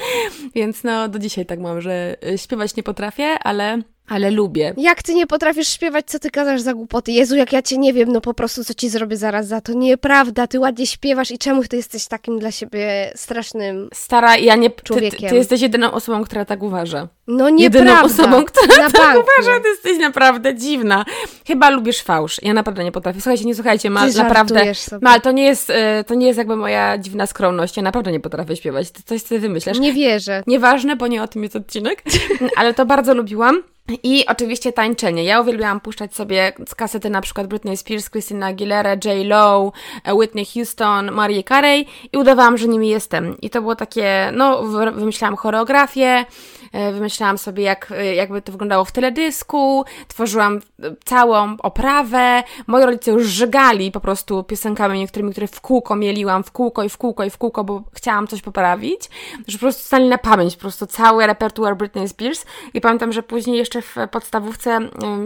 więc no do dzisiaj tak mam, że śpiewać nie potrafię, ale, ale lubię. Jak ty nie potrafisz śpiewać, co ty gadasz za głupoty? Jezu, jak ja cię nie wiem, no po prostu co ci zrobię zaraz za to. Nieprawda, ty ładnie śpiewasz i czemu ty jesteś takim dla siebie strasznym... Stara, ja nie. Ty, ty, Człowiekiem. ty jesteś jedyną osobą, która tak uważa. No Jedyną nieprawda. osobą, która Na tak bank. uważa, ty jesteś naprawdę dziwna. Chyba lubisz fałsz. Ja naprawdę nie potrafię. Słuchajcie, nie słuchajcie, Mal, Ty naprawdę. sobie. Mal, to nie jest, y, to nie jest jakby moja dziwna skromność. Ja naprawdę nie potrafię śpiewać. To coś ty wymyślasz. Nie wierzę. Nieważne, bo nie o tym jest odcinek, ale to bardzo lubiłam. I oczywiście tańczenie. Ja uwielbiałam puszczać sobie z kasety na przykład Britney Spears, Christina Aguilera, J. Lo, e, Whitney Houston, Mariah Carey i udawałam, że nimi jestem. I to było takie, no, wy- wymyślałam choreografię, wymyślałam sobie, jak, e, jakby to wyglądało w teledysku, tworzyłam e, całą oprawę. Moi rodzice już żygali po prostu piosenkami niektórymi, które w kółko mieliłam, w kółko i w kółko i w kółko, bo chciałam coś poprawić, że po prostu stali na pamięć, po prostu cały repertuar Britney Spears i pamiętam, że później jeszcze w podstawówce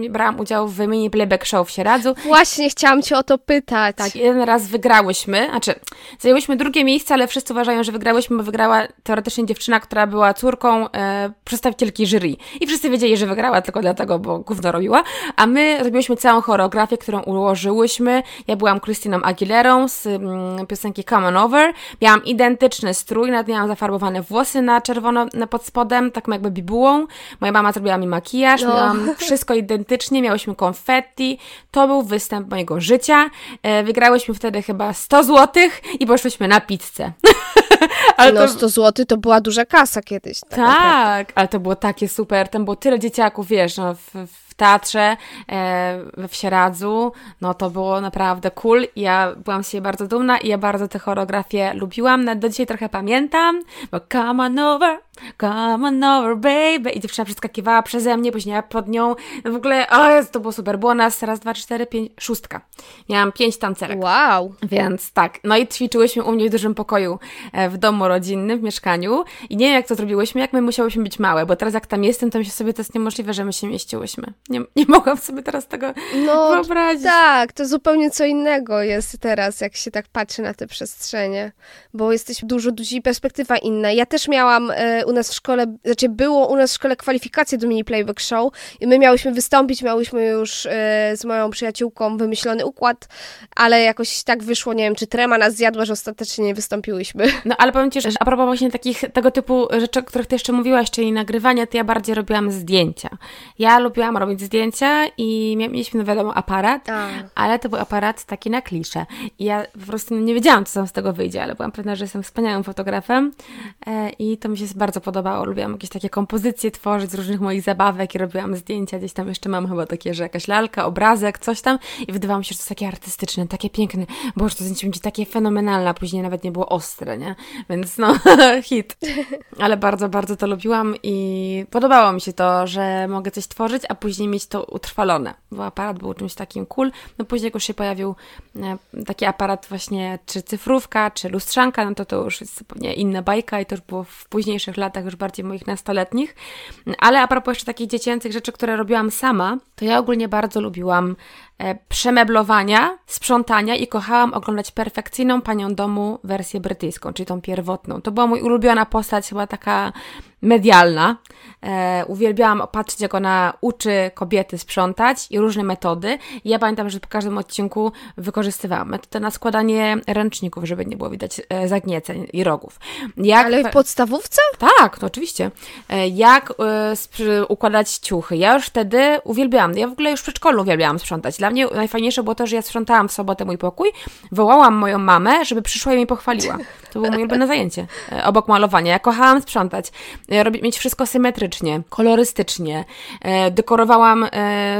brałam udział w mini playback show w Sieradzu. Właśnie chciałam cię o to pytać. Tak, jeden raz wygrałyśmy, znaczy zajęłyśmy drugie miejsce, ale wszyscy uważają, że wygrałyśmy, bo wygrała teoretycznie dziewczyna, która była córką e, przedstawicielki jury. I wszyscy wiedzieli, że wygrała tylko dlatego, bo gówno robiła. A my robiłyśmy całą choreografię, którą ułożyłyśmy. Ja byłam Christiną Aguilerą z mm, piosenki Come On Over. Miałam identyczny strój, nawet miałam zafarbowane włosy na czerwono na pod spodem, taką jakby bibułą. Moja mama zrobiła mi makijaż, No. miałam wszystko identycznie, miałyśmy konfetti. To był występ mojego życia. E, wygrałyśmy wtedy chyba 100 złotych i poszłyśmy na pizzę. Ale no to... 100 zł to była duża kasa kiedyś. Tak. Tak, ale to było takie super. Tam było tyle dzieciaków, wiesz, no, w, w w teatrze e, we Wsieradzu, no to było naprawdę cool. Ja byłam z siebie bardzo dumna i ja bardzo te choreografie lubiłam. Nawet do dzisiaj trochę pamiętam, bo come on over, come on over baby i dziewczyna przeskakiwała przeze mnie, później ja pod nią. W ogóle, o jest, to było super. Było nas raz, dwa, cztery, pięć, szóstka. Miałam pięć tancerek. Wow. Więc tak, no i ćwiczyłyśmy u mnie w dużym pokoju e, w domu rodzinnym, w mieszkaniu i nie wiem jak to zrobiłyśmy, jak my musiałyśmy być małe, bo teraz jak tam jestem, to myślę sobie, to jest niemożliwe, że my się mieściłyśmy. Nie, nie mogłam sobie teraz tego no, wyobrazić. Tak, to zupełnie co innego jest teraz, jak się tak patrzy na te przestrzenie, bo jesteś dużo, dużo perspektywa inna. Ja też miałam e, u nas w szkole, znaczy było u nas w szkole kwalifikacje do mini playback show i my miałyśmy wystąpić, miałyśmy już e, z moją przyjaciółką wymyślony układ, ale jakoś tak wyszło, nie wiem, czy trema nas zjadła, że ostatecznie nie wystąpiłyśmy. No ale powiem Ci, że a propos właśnie takich, tego typu rzeczy, o których Ty jeszcze mówiłaś, czyli nagrywania, to ja bardziej robiłam zdjęcia. Ja lubiłam robić zdjęcia i mieliśmy, no wiadomo, aparat, a. ale to był aparat taki na klisze. I ja po prostu nie wiedziałam, co tam z tego wyjdzie, ale byłam pewna, że jestem wspaniałym fotografem e, i to mi się bardzo podobało. Lubiłam jakieś takie kompozycje tworzyć z różnych moich zabawek i robiłam zdjęcia. Gdzieś tam jeszcze mam chyba takie, że jakaś lalka, obrazek, coś tam i wydawało mi się, że to jest takie artystyczne, takie piękne. Boże, to zdjęcie będzie takie fenomenalne, a później nawet nie było ostre, nie? Więc no, hit. Ale bardzo, bardzo to lubiłam i podobało mi się to, że mogę coś tworzyć, a później mieć to utrwalone, bo aparat był czymś takim cool. No później jak już się pojawił e, taki aparat właśnie, czy cyfrówka, czy lustrzanka, no to to już jest zupełnie inna bajka i to już było w późniejszych latach, już bardziej moich nastoletnich. Ale a propos jeszcze takich dziecięcych rzeczy, które robiłam sama, to ja ogólnie bardzo lubiłam przemeblowania, sprzątania i kochałam oglądać perfekcyjną panią domu wersję brytyjską, czyli tą pierwotną. To była mój ulubiona postać, chyba taka medialna. E, uwielbiałam patrzeć, jak ona uczy kobiety sprzątać i różne metody. I ja pamiętam, że po każdym odcinku wykorzystywałam metodę na składanie ręczników, żeby nie było widać e, zagnieceń i rogów. Jak... Ale w podstawówce? Tak, to oczywiście. E, jak e, układać ciuchy. Ja już wtedy uwielbiałam. Ja w ogóle już w przedszkolu uwielbiałam sprzątać. Dla mnie najfajniejsze było to, że ja sprzątałam w sobotę mój pokój, wołałam moją mamę, żeby przyszła i mi pochwaliła. To było moje ulubione zajęcie. E, obok malowania. Ja kochałam sprzątać. E, robić, mieć wszystko symetrycznie, kolorystycznie. E, dekorowałam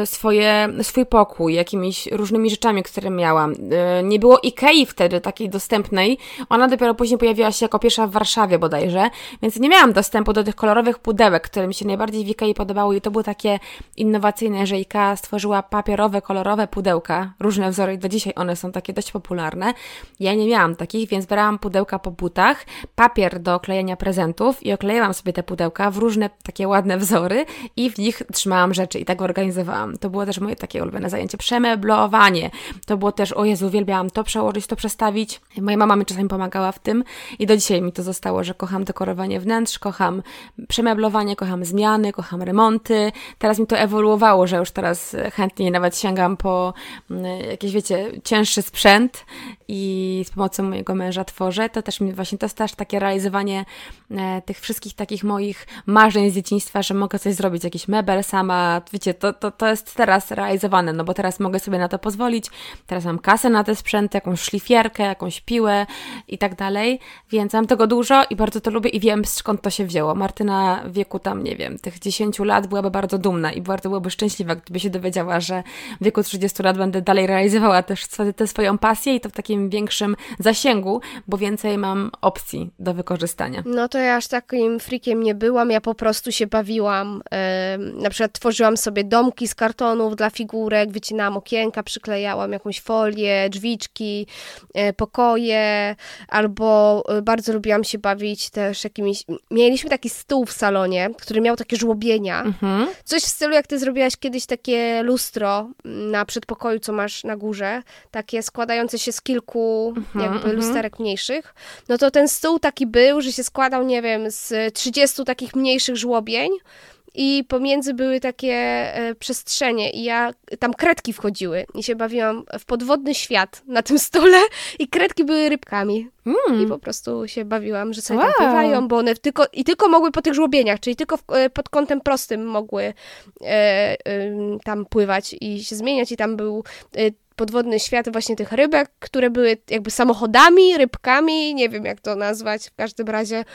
swoje, swój pokój jakimiś różnymi rzeczami, które miałam. Nie było Ikei wtedy takiej dostępnej. Ona dopiero później pojawiła się jako pierwsza w Warszawie bodajże, więc nie miałam dostępu do tych kolorowych pudełek, które mi się najbardziej w Ikei podobały i to było takie innowacyjne, że Ikea stworzyła papierowe, kolorowe pudełka, różne wzory do dzisiaj one są takie dość popularne. Ja nie miałam takich, więc brałam pudełka po butach, papier do klejenia prezentów i oklejałam sobie te pudełka w różne takie ładne wzory i w nich trzymałam rzeczy i tak organizowałam. To było też moje takie ulubione zajęcie. Przemeblowanie. To było też, o Jezu, uwielbiałam to przełożyć, to przestawić. Moja mama mi czasami pomagała w tym i do dzisiaj mi to zostało, że kocham dekorowanie wnętrz, kocham przemeblowanie, kocham zmiany, kocham remonty. Teraz mi to ewoluowało, że już teraz chętnie nawet sięgam po mm, jakieś, wiecie, cięższy sprzęt i z pomocą mojego męża tworzę. To też mi właśnie to jest też takie realizowanie tych wszystkich takich moich marzeń z dzieciństwa, że mogę coś zrobić, jakiś mebel sama. Wiecie, to, to, to jest teraz realizowane, no bo teraz mogę sobie na to pozwolić. Teraz mam kasę na te sprzęty, jakąś szlifierkę, jakąś piłę i tak dalej, więc mam tego dużo i bardzo to lubię i wiem skąd to się wzięło. Martyna w wieku tam, nie wiem, tych 10 lat byłaby bardzo dumna i bardzo byłaby szczęśliwa, gdyby się dowiedziała, że w wieku 30 lat będę dalej realizowała też tę swoją pasję i to w takim większym zasięgu, bo więcej mam opcji do wykorzystania. No to ja aż takim frikiem nie byłam, ja po prostu się bawiłam. na przykład tworzyłam sobie domki z kartonów dla figurek, wycinałam okienka, przyklejałam jakąś folię, drzwiczki, e, pokoje, albo e, bardzo lubiłam się bawić też jakimiś... Mieliśmy taki stół w salonie, który miał takie żłobienia. Mhm. Coś w stylu, jak ty zrobiłaś kiedyś takie lustro na przedpokoju, co masz na górze, takie składające się z kilku mhm, jakby mhm. lusterek mniejszych. No to ten stół taki był, że się składał, nie wiem, z 30 takich mniejszych żłobień i pomiędzy były takie e, przestrzenie i ja, tam kredki wchodziły i się bawiłam w podwodny świat na tym stole i kredki były rybkami. Mm. I po prostu się bawiłam, że sobie wow. tam pływają, bo one tylko, i tylko mogły po tych żłobieniach, czyli tylko w, e, pod kątem prostym mogły e, e, tam pływać i się zmieniać i tam był e, podwodny świat właśnie tych rybek, które były jakby samochodami, rybkami, nie wiem jak to nazwać, w każdym razie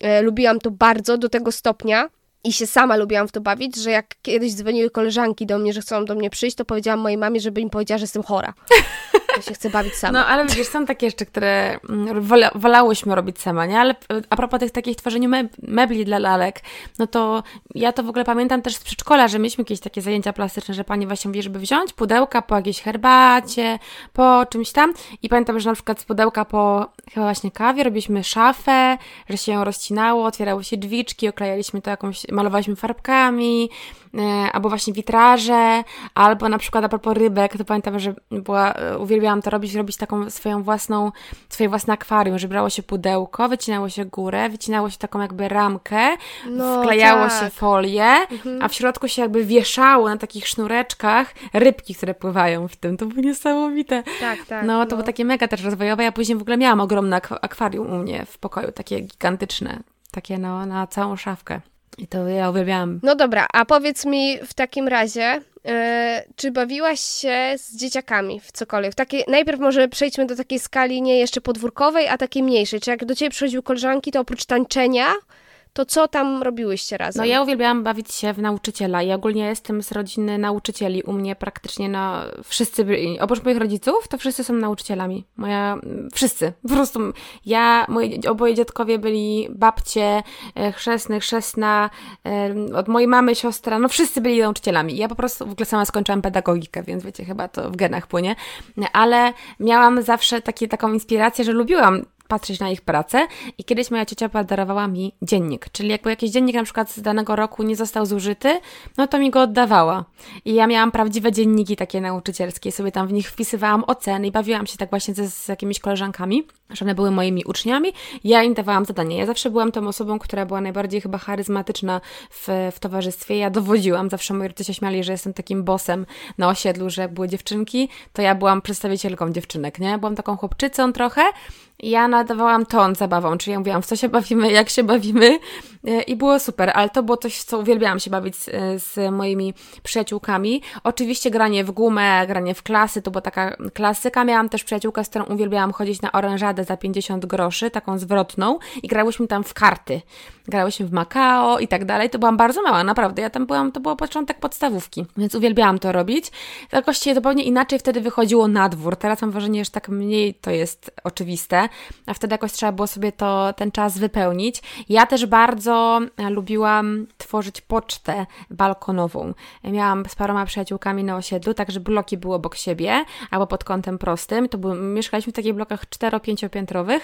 e, lubiłam to bardzo do tego stopnia, i się sama lubiłam w to bawić, że jak kiedyś dzwoniły koleżanki do mnie, że chcą do mnie przyjść, to powiedziałam mojej mamie, żeby im powiedziała, że jestem chora. Ja się chcę bawić sama. No, ale widzisz, są takie jeszcze, które mm, wola, wolałyśmy robić sama, nie? Ale a propos tych takich tworzeniu mebli dla lalek, no to ja to w ogóle pamiętam też z przedszkola, że mieliśmy jakieś takie zajęcia plastyczne, że pani właśnie mówi, żeby wziąć pudełka po jakiejś herbacie, po czymś tam i pamiętam, że na przykład z pudełka po chyba właśnie kawie robiliśmy szafę, że się ją rozcinało, otwierały się drzwiczki, oklejaliśmy to jakąś, malowaliśmy farbkami, E, albo właśnie witraże, albo na przykład a propos rybek, to pamiętam, że była, e, uwielbiałam to robić, robić taką swoją własną, swoje własne akwarium, że brało się pudełko, wycinało się górę, wycinało się taką jakby ramkę, no, wklejało tak. się folię, mhm. a w środku się jakby wieszało na takich sznureczkach rybki, które pływają w tym. To było niesamowite. Tak, tak. No, to no. było takie mega też rozwojowe. Ja później w ogóle miałam ogromne akwarium u mnie w pokoju, takie gigantyczne, takie no, na całą szafkę. I to ja uwielbiałam. No dobra, a powiedz mi w takim razie, yy, czy bawiłaś się z dzieciakami w cokolwiek? W najpierw może przejdźmy do takiej skali nie jeszcze podwórkowej, a takiej mniejszej. Czy jak do ciebie przychodziły koleżanki, to oprócz tańczenia to co tam robiłyście razem? No ja uwielbiałam bawić się w nauczyciela i ogólnie jestem z rodziny nauczycieli. U mnie praktycznie no, wszyscy byli, oprócz moich rodziców, to wszyscy są nauczycielami. Moja, wszyscy. Po prostu ja, moi, oboje dziadkowie byli babcie, e, chrzestny, chrzestna, e, od mojej mamy, siostra, no wszyscy byli nauczycielami. Ja po prostu w ogóle sama skończyłam pedagogikę, więc wiecie, chyba to w genach płynie. Ale miałam zawsze takie, taką inspirację, że lubiłam patrzeć na ich pracę i kiedyś moja ciocia podarowała mi dziennik, czyli jakby jakiś dziennik na przykład z danego roku nie został zużyty, no to mi go oddawała. I ja miałam prawdziwe dzienniki takie nauczycielskie, sobie tam w nich wpisywałam oceny i bawiłam się tak właśnie ze, z jakimiś koleżankami, że one były moimi uczniami, ja im dawałam zadanie. Ja zawsze byłam tą osobą, która była najbardziej chyba charyzmatyczna w, w towarzystwie. Ja dowodziłam, zawsze moi rodzice się śmiali, że jestem takim bosem na osiedlu, że jak były dziewczynki, to ja byłam przedstawicielką dziewczynek, nie? Byłam taką chłopczycą trochę, ja nadawałam ton zabawą, czyli ja mówiłam, w co się bawimy, jak się bawimy i było super, ale to było coś, co uwielbiałam się bawić z, z moimi przyjaciółkami. Oczywiście granie w gumę, granie w klasy, to była taka klasyka. Miałam też przyjaciółkę, z którą uwielbiałam chodzić na orężadę za 50 groszy, taką zwrotną i grałyśmy tam w karty. Grałyśmy w Macao i tak dalej. To byłam bardzo mała, naprawdę. Ja tam byłam, to był początek podstawówki, więc uwielbiałam to robić. Jakoś zupełnie inaczej wtedy wychodziło na dwór. Teraz mam wrażenie, że tak mniej to jest oczywiste a wtedy jakoś trzeba było sobie to, ten czas wypełnić. Ja też bardzo e, lubiłam tworzyć pocztę balkonową. Miałam z paroma przyjaciółkami na osiedlu, także bloki były obok siebie, albo pod kątem prostym. To były, mieszkaliśmy w takich blokach 4-5-piętrowych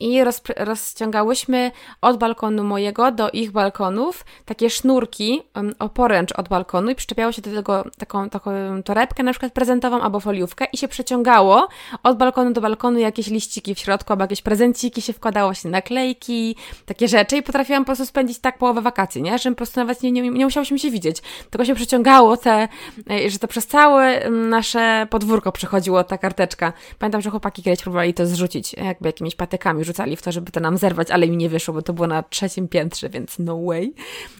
i roz, rozciągałyśmy od balkonu mojego do ich balkonów takie sznurki o poręcz od balkonu i przyczepiało się do tego taką, taką torebkę na przykład prezentową albo foliówkę i się przeciągało od balkonu do balkonu jakieś liściki w środku albo jakieś prezenciki się wkładało, się naklejki, takie rzeczy i potrafiłam po prostu spędzić tak połowę wakacji, nie? Że po prostu nawet nie, nie, nie musiałyśmy się widzieć. Tylko się przeciągało te, e, że to przez całe nasze podwórko przechodziło ta karteczka. Pamiętam, że chłopaki kiedyś próbowali to zrzucić, jakby jakimiś patykami rzucali w to, żeby to nam zerwać, ale mi nie wyszło, bo to było na trzecim piętrze, więc no way.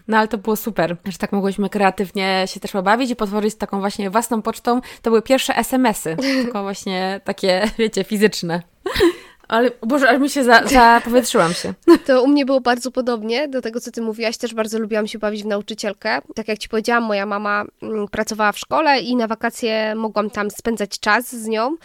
No ale to było super, że tak mogłyśmy kreatywnie się też pobawić i potworzyć taką właśnie własną pocztą. To były pierwsze SMS-y, tylko właśnie takie, wiecie, fizyczne. Ale, Boże, aż mi się za, zapowietrzyłam się. To u mnie było bardzo podobnie do tego, co ty mówiłaś. Też bardzo lubiłam się bawić w nauczycielkę. Tak jak ci powiedziałam, moja mama mm, pracowała w szkole i na wakacje mogłam tam spędzać czas z nią.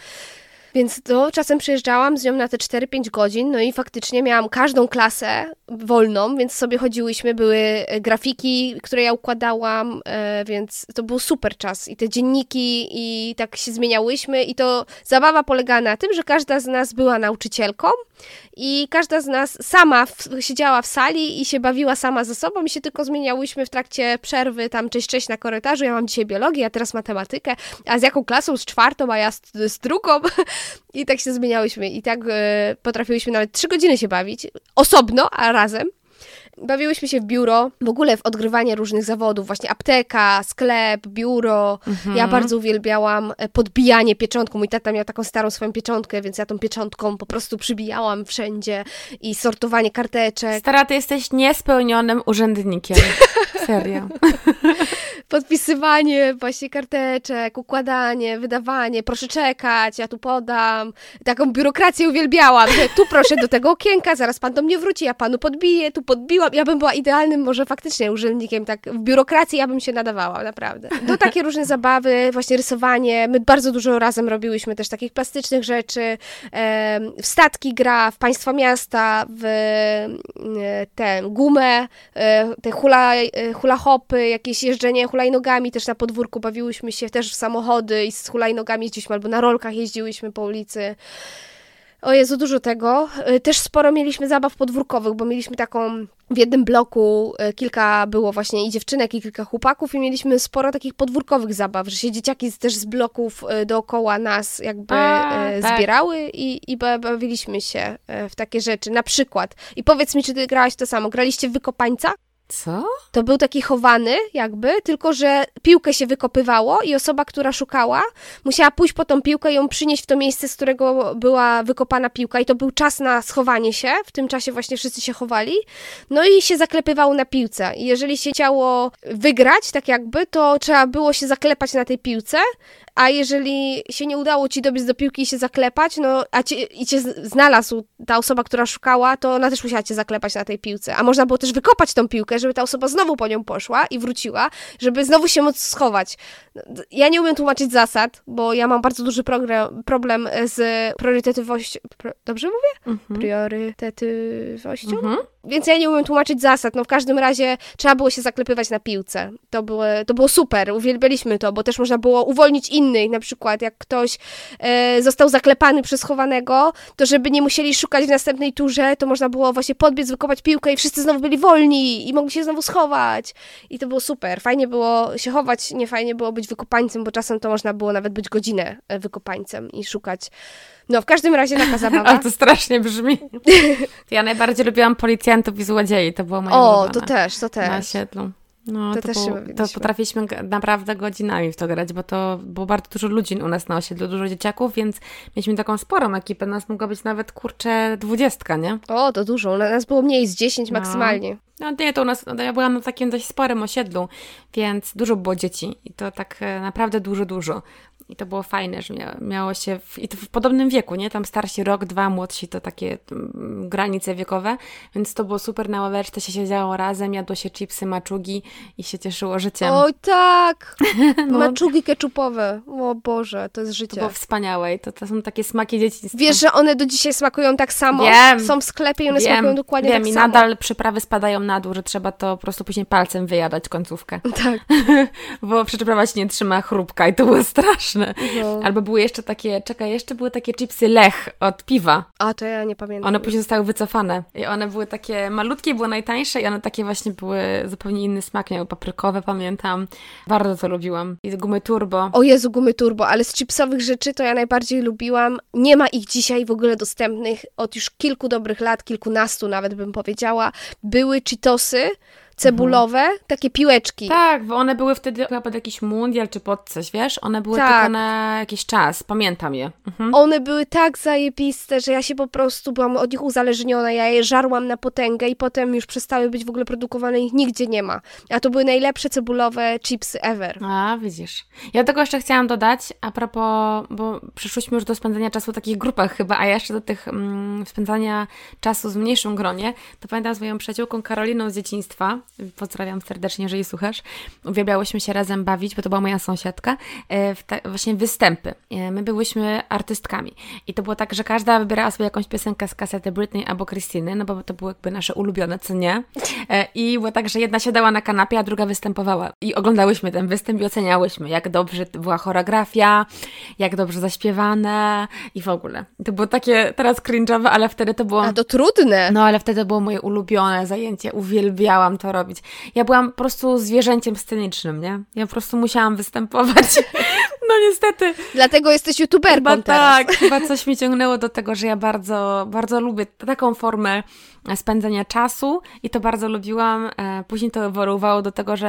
Więc to czasem przyjeżdżałam z nią na te 4-5 godzin, no i faktycznie miałam każdą klasę wolną, więc sobie chodziłyśmy, były e, grafiki, które ja układałam, e, więc to był super czas. I te dzienniki, i tak się zmieniałyśmy, i to zabawa polegała na tym, że każda z nas była nauczycielką i każda z nas sama w, siedziała w sali i się bawiła sama ze sobą i się tylko zmieniałyśmy w trakcie przerwy, tam cześć, cześć na korytarzu, ja mam dzisiaj biologię, a teraz matematykę, a z jaką klasą? Z czwartą, a ja z, z drugą i tak się zmieniałyśmy i tak e, potrafiłyśmy nawet trzy godziny się bawić, osobno, a razem. Bawiłyśmy się w biuro, w ogóle w odgrywanie różnych zawodów, właśnie apteka, sklep, biuro. Mhm. Ja bardzo uwielbiałam e, podbijanie pieczątką. Mój tata miał taką starą swoją pieczątkę, więc ja tą pieczątką po prostu przybijałam wszędzie i sortowanie karteczek. Stara, ty jesteś niespełnionym urzędnikiem. Serio. Podpisywanie właśnie karteczek, układanie, wydawanie, proszę czekać, ja tu podam. Taką biurokrację uwielbiałam, że tu proszę do tego okienka, zaraz pan do mnie wróci, ja panu podbiję, tu podbiłam była, ja bym była idealnym może faktycznie urzędnikiem, tak w biurokracji ja bym się nadawała, naprawdę. To takie różne zabawy, właśnie rysowanie, my bardzo dużo razem robiłyśmy też takich plastycznych rzeczy, w statki gra, w państwa miasta, w ten, gumę, te hula, hula hopy, jakieś jeżdżenie hulajnogami też na podwórku, bawiłyśmy się też w samochody i z hulajnogami jeździliśmy albo na rolkach jeździłyśmy po ulicy. O Jezu, dużo tego. Y, też sporo mieliśmy zabaw podwórkowych, bo mieliśmy taką w jednym bloku y, kilka było właśnie i dziewczynek, i kilka chłopaków, i mieliśmy sporo takich podwórkowych zabaw, że się dzieciaki też z bloków y, dookoła nas jakby A, tak. zbierały i, i bawiliśmy się w takie rzeczy. Na przykład. I powiedz mi, czy ty grałaś to samo? Graliście w wykopańca? Co? To był taki chowany, jakby, tylko że piłkę się wykopywało i osoba, która szukała, musiała pójść po tą piłkę i ją przynieść w to miejsce, z którego była wykopana piłka. I to był czas na schowanie się. W tym czasie właśnie wszyscy się chowali. No i się zaklepywało na piłce. I jeżeli się chciało wygrać, tak jakby, to trzeba było się zaklepać na tej piłce, a jeżeli się nie udało ci dobiec do piłki i się zaklepać, no a cię, i cię znalazł ta osoba, która szukała, to ona też musiała cię zaklepać na tej piłce. A można było też wykopać tą piłkę, żeby ta osoba znowu po nią poszła i wróciła, żeby znowu się móc schować. Ja nie umiem tłumaczyć zasad, bo ja mam bardzo duży problem z priorytetowością. Pro, dobrze mówię? Mhm. Priorytetowością? Mhm. Więc ja nie umiem tłumaczyć zasad. No w każdym razie trzeba było się zaklepywać na piłce. To było, to było super, uwielbialiśmy to, bo też można było uwolnić innych. Na przykład jak ktoś e, został zaklepany przez chowanego, to żeby nie musieli szukać w następnej turze, to można było właśnie podbiec, wykopać piłkę i wszyscy znowu byli wolni i mogli się znowu schować. I to było super. Fajnie było się chować, nie fajnie było być wykopańcem, bo czasem to można było nawet być godzinę e, wykopańcem i szukać no, w każdym razie taka zabawa. Ale to strasznie brzmi. Ja najbardziej lubiłam policjantów i złodziei, to było moje O, to też, to też. Na osiedlu. No, to, to, też było, to potrafiliśmy naprawdę godzinami w to grać, bo to było bardzo dużo ludzi u nas na osiedlu, dużo dzieciaków, więc mieliśmy taką sporą ekipę, nas mogła być nawet, kurczę, dwudziestka, nie? O, to dużo, u nas było mniej, z dziesięć no. maksymalnie. No nie, to u nas, no, ja byłam na takim dość sporym osiedlu, więc dużo było dzieci i to tak e, naprawdę dużo, dużo. I to było fajne, że miało się, w, i to w podobnym wieku, nie? Tam starsi rok, dwa, młodsi to takie mm, granice wiekowe, więc to było super, na ławeczce się siedziało razem, jadło się chipsy, maczugi i się cieszyło życiem. Oj tak! no. Maczugi keczupowe, o Boże, to jest życie. To było wspaniałe i to, to są takie smaki dzieciństwa. Wiesz, że one do dzisiaj smakują tak samo? Wiem. Są w sklepie i one wiem, smakują dokładnie wiem, tak samo. Wiem i nadal przyprawy spadają na dół, że trzeba to po prostu później palcem wyjadać końcówkę. Tak. Bo przyprawa się nie trzyma chrupka i to było straszne. No. Albo były jeszcze takie, czekaj, jeszcze były takie chipsy Lech od piwa. A, to ja nie pamiętam. One później zostały wycofane. I one były takie malutkie, były najtańsze i one takie właśnie były zupełnie inny smak, miały paprykowe, pamiętam. Bardzo to lubiłam. I gumy turbo. O Jezu, gumy turbo, ale z chipsowych rzeczy to ja najbardziej lubiłam. Nie ma ich dzisiaj w ogóle dostępnych od już kilku dobrych lat, kilkunastu nawet bym powiedziała. Były Cheetosy, cebulowe, mhm. takie piłeczki. Tak, bo one były wtedy chyba pod jakiś mundial czy pod coś, wiesz? One były tak. tylko na jakiś czas, pamiętam je. Mhm. One były tak zajebiste, że ja się po prostu byłam od nich uzależniona, ja je żarłam na potęgę i potem już przestały być w ogóle produkowane, ich nigdzie nie ma. A to były najlepsze cebulowe chipsy ever. A, widzisz. Ja tego jeszcze chciałam dodać, a propos, bo przyszłyśmy już do spędzania czasu w takich grupach chyba, a jeszcze do tych mm, spędzania czasu z mniejszym gronie, to pamiętam z moją przyjaciółką Karoliną z dzieciństwa, pozdrawiam serdecznie, jeżeli słuchasz, uwielbiałyśmy się razem bawić, bo to była moja sąsiadka, e, w właśnie występy. E, my byłyśmy artystkami i to było tak, że każda wybierała sobie jakąś piosenkę z kasety Britney albo Krystyny, no bo to były jakby nasze ulubione, co nie? E, I było tak, że jedna siadała na kanapie, a druga występowała. I oglądałyśmy ten występ i oceniałyśmy, jak dobrze była choreografia, jak dobrze zaśpiewane i w ogóle. To było takie teraz cringe'owe, ale wtedy to było... A to trudne! No, ale wtedy to było moje ulubione zajęcie. Uwielbiałam to robić. Ja byłam po prostu zwierzęciem scenicznym, nie? Ja po prostu musiałam występować. No niestety. Dlatego jesteś youtuberką chyba teraz. Tak, chyba coś mi ciągnęło do tego, że ja bardzo, bardzo lubię taką formę spędzania czasu i to bardzo lubiłam. E, później to ewoluowało do tego, że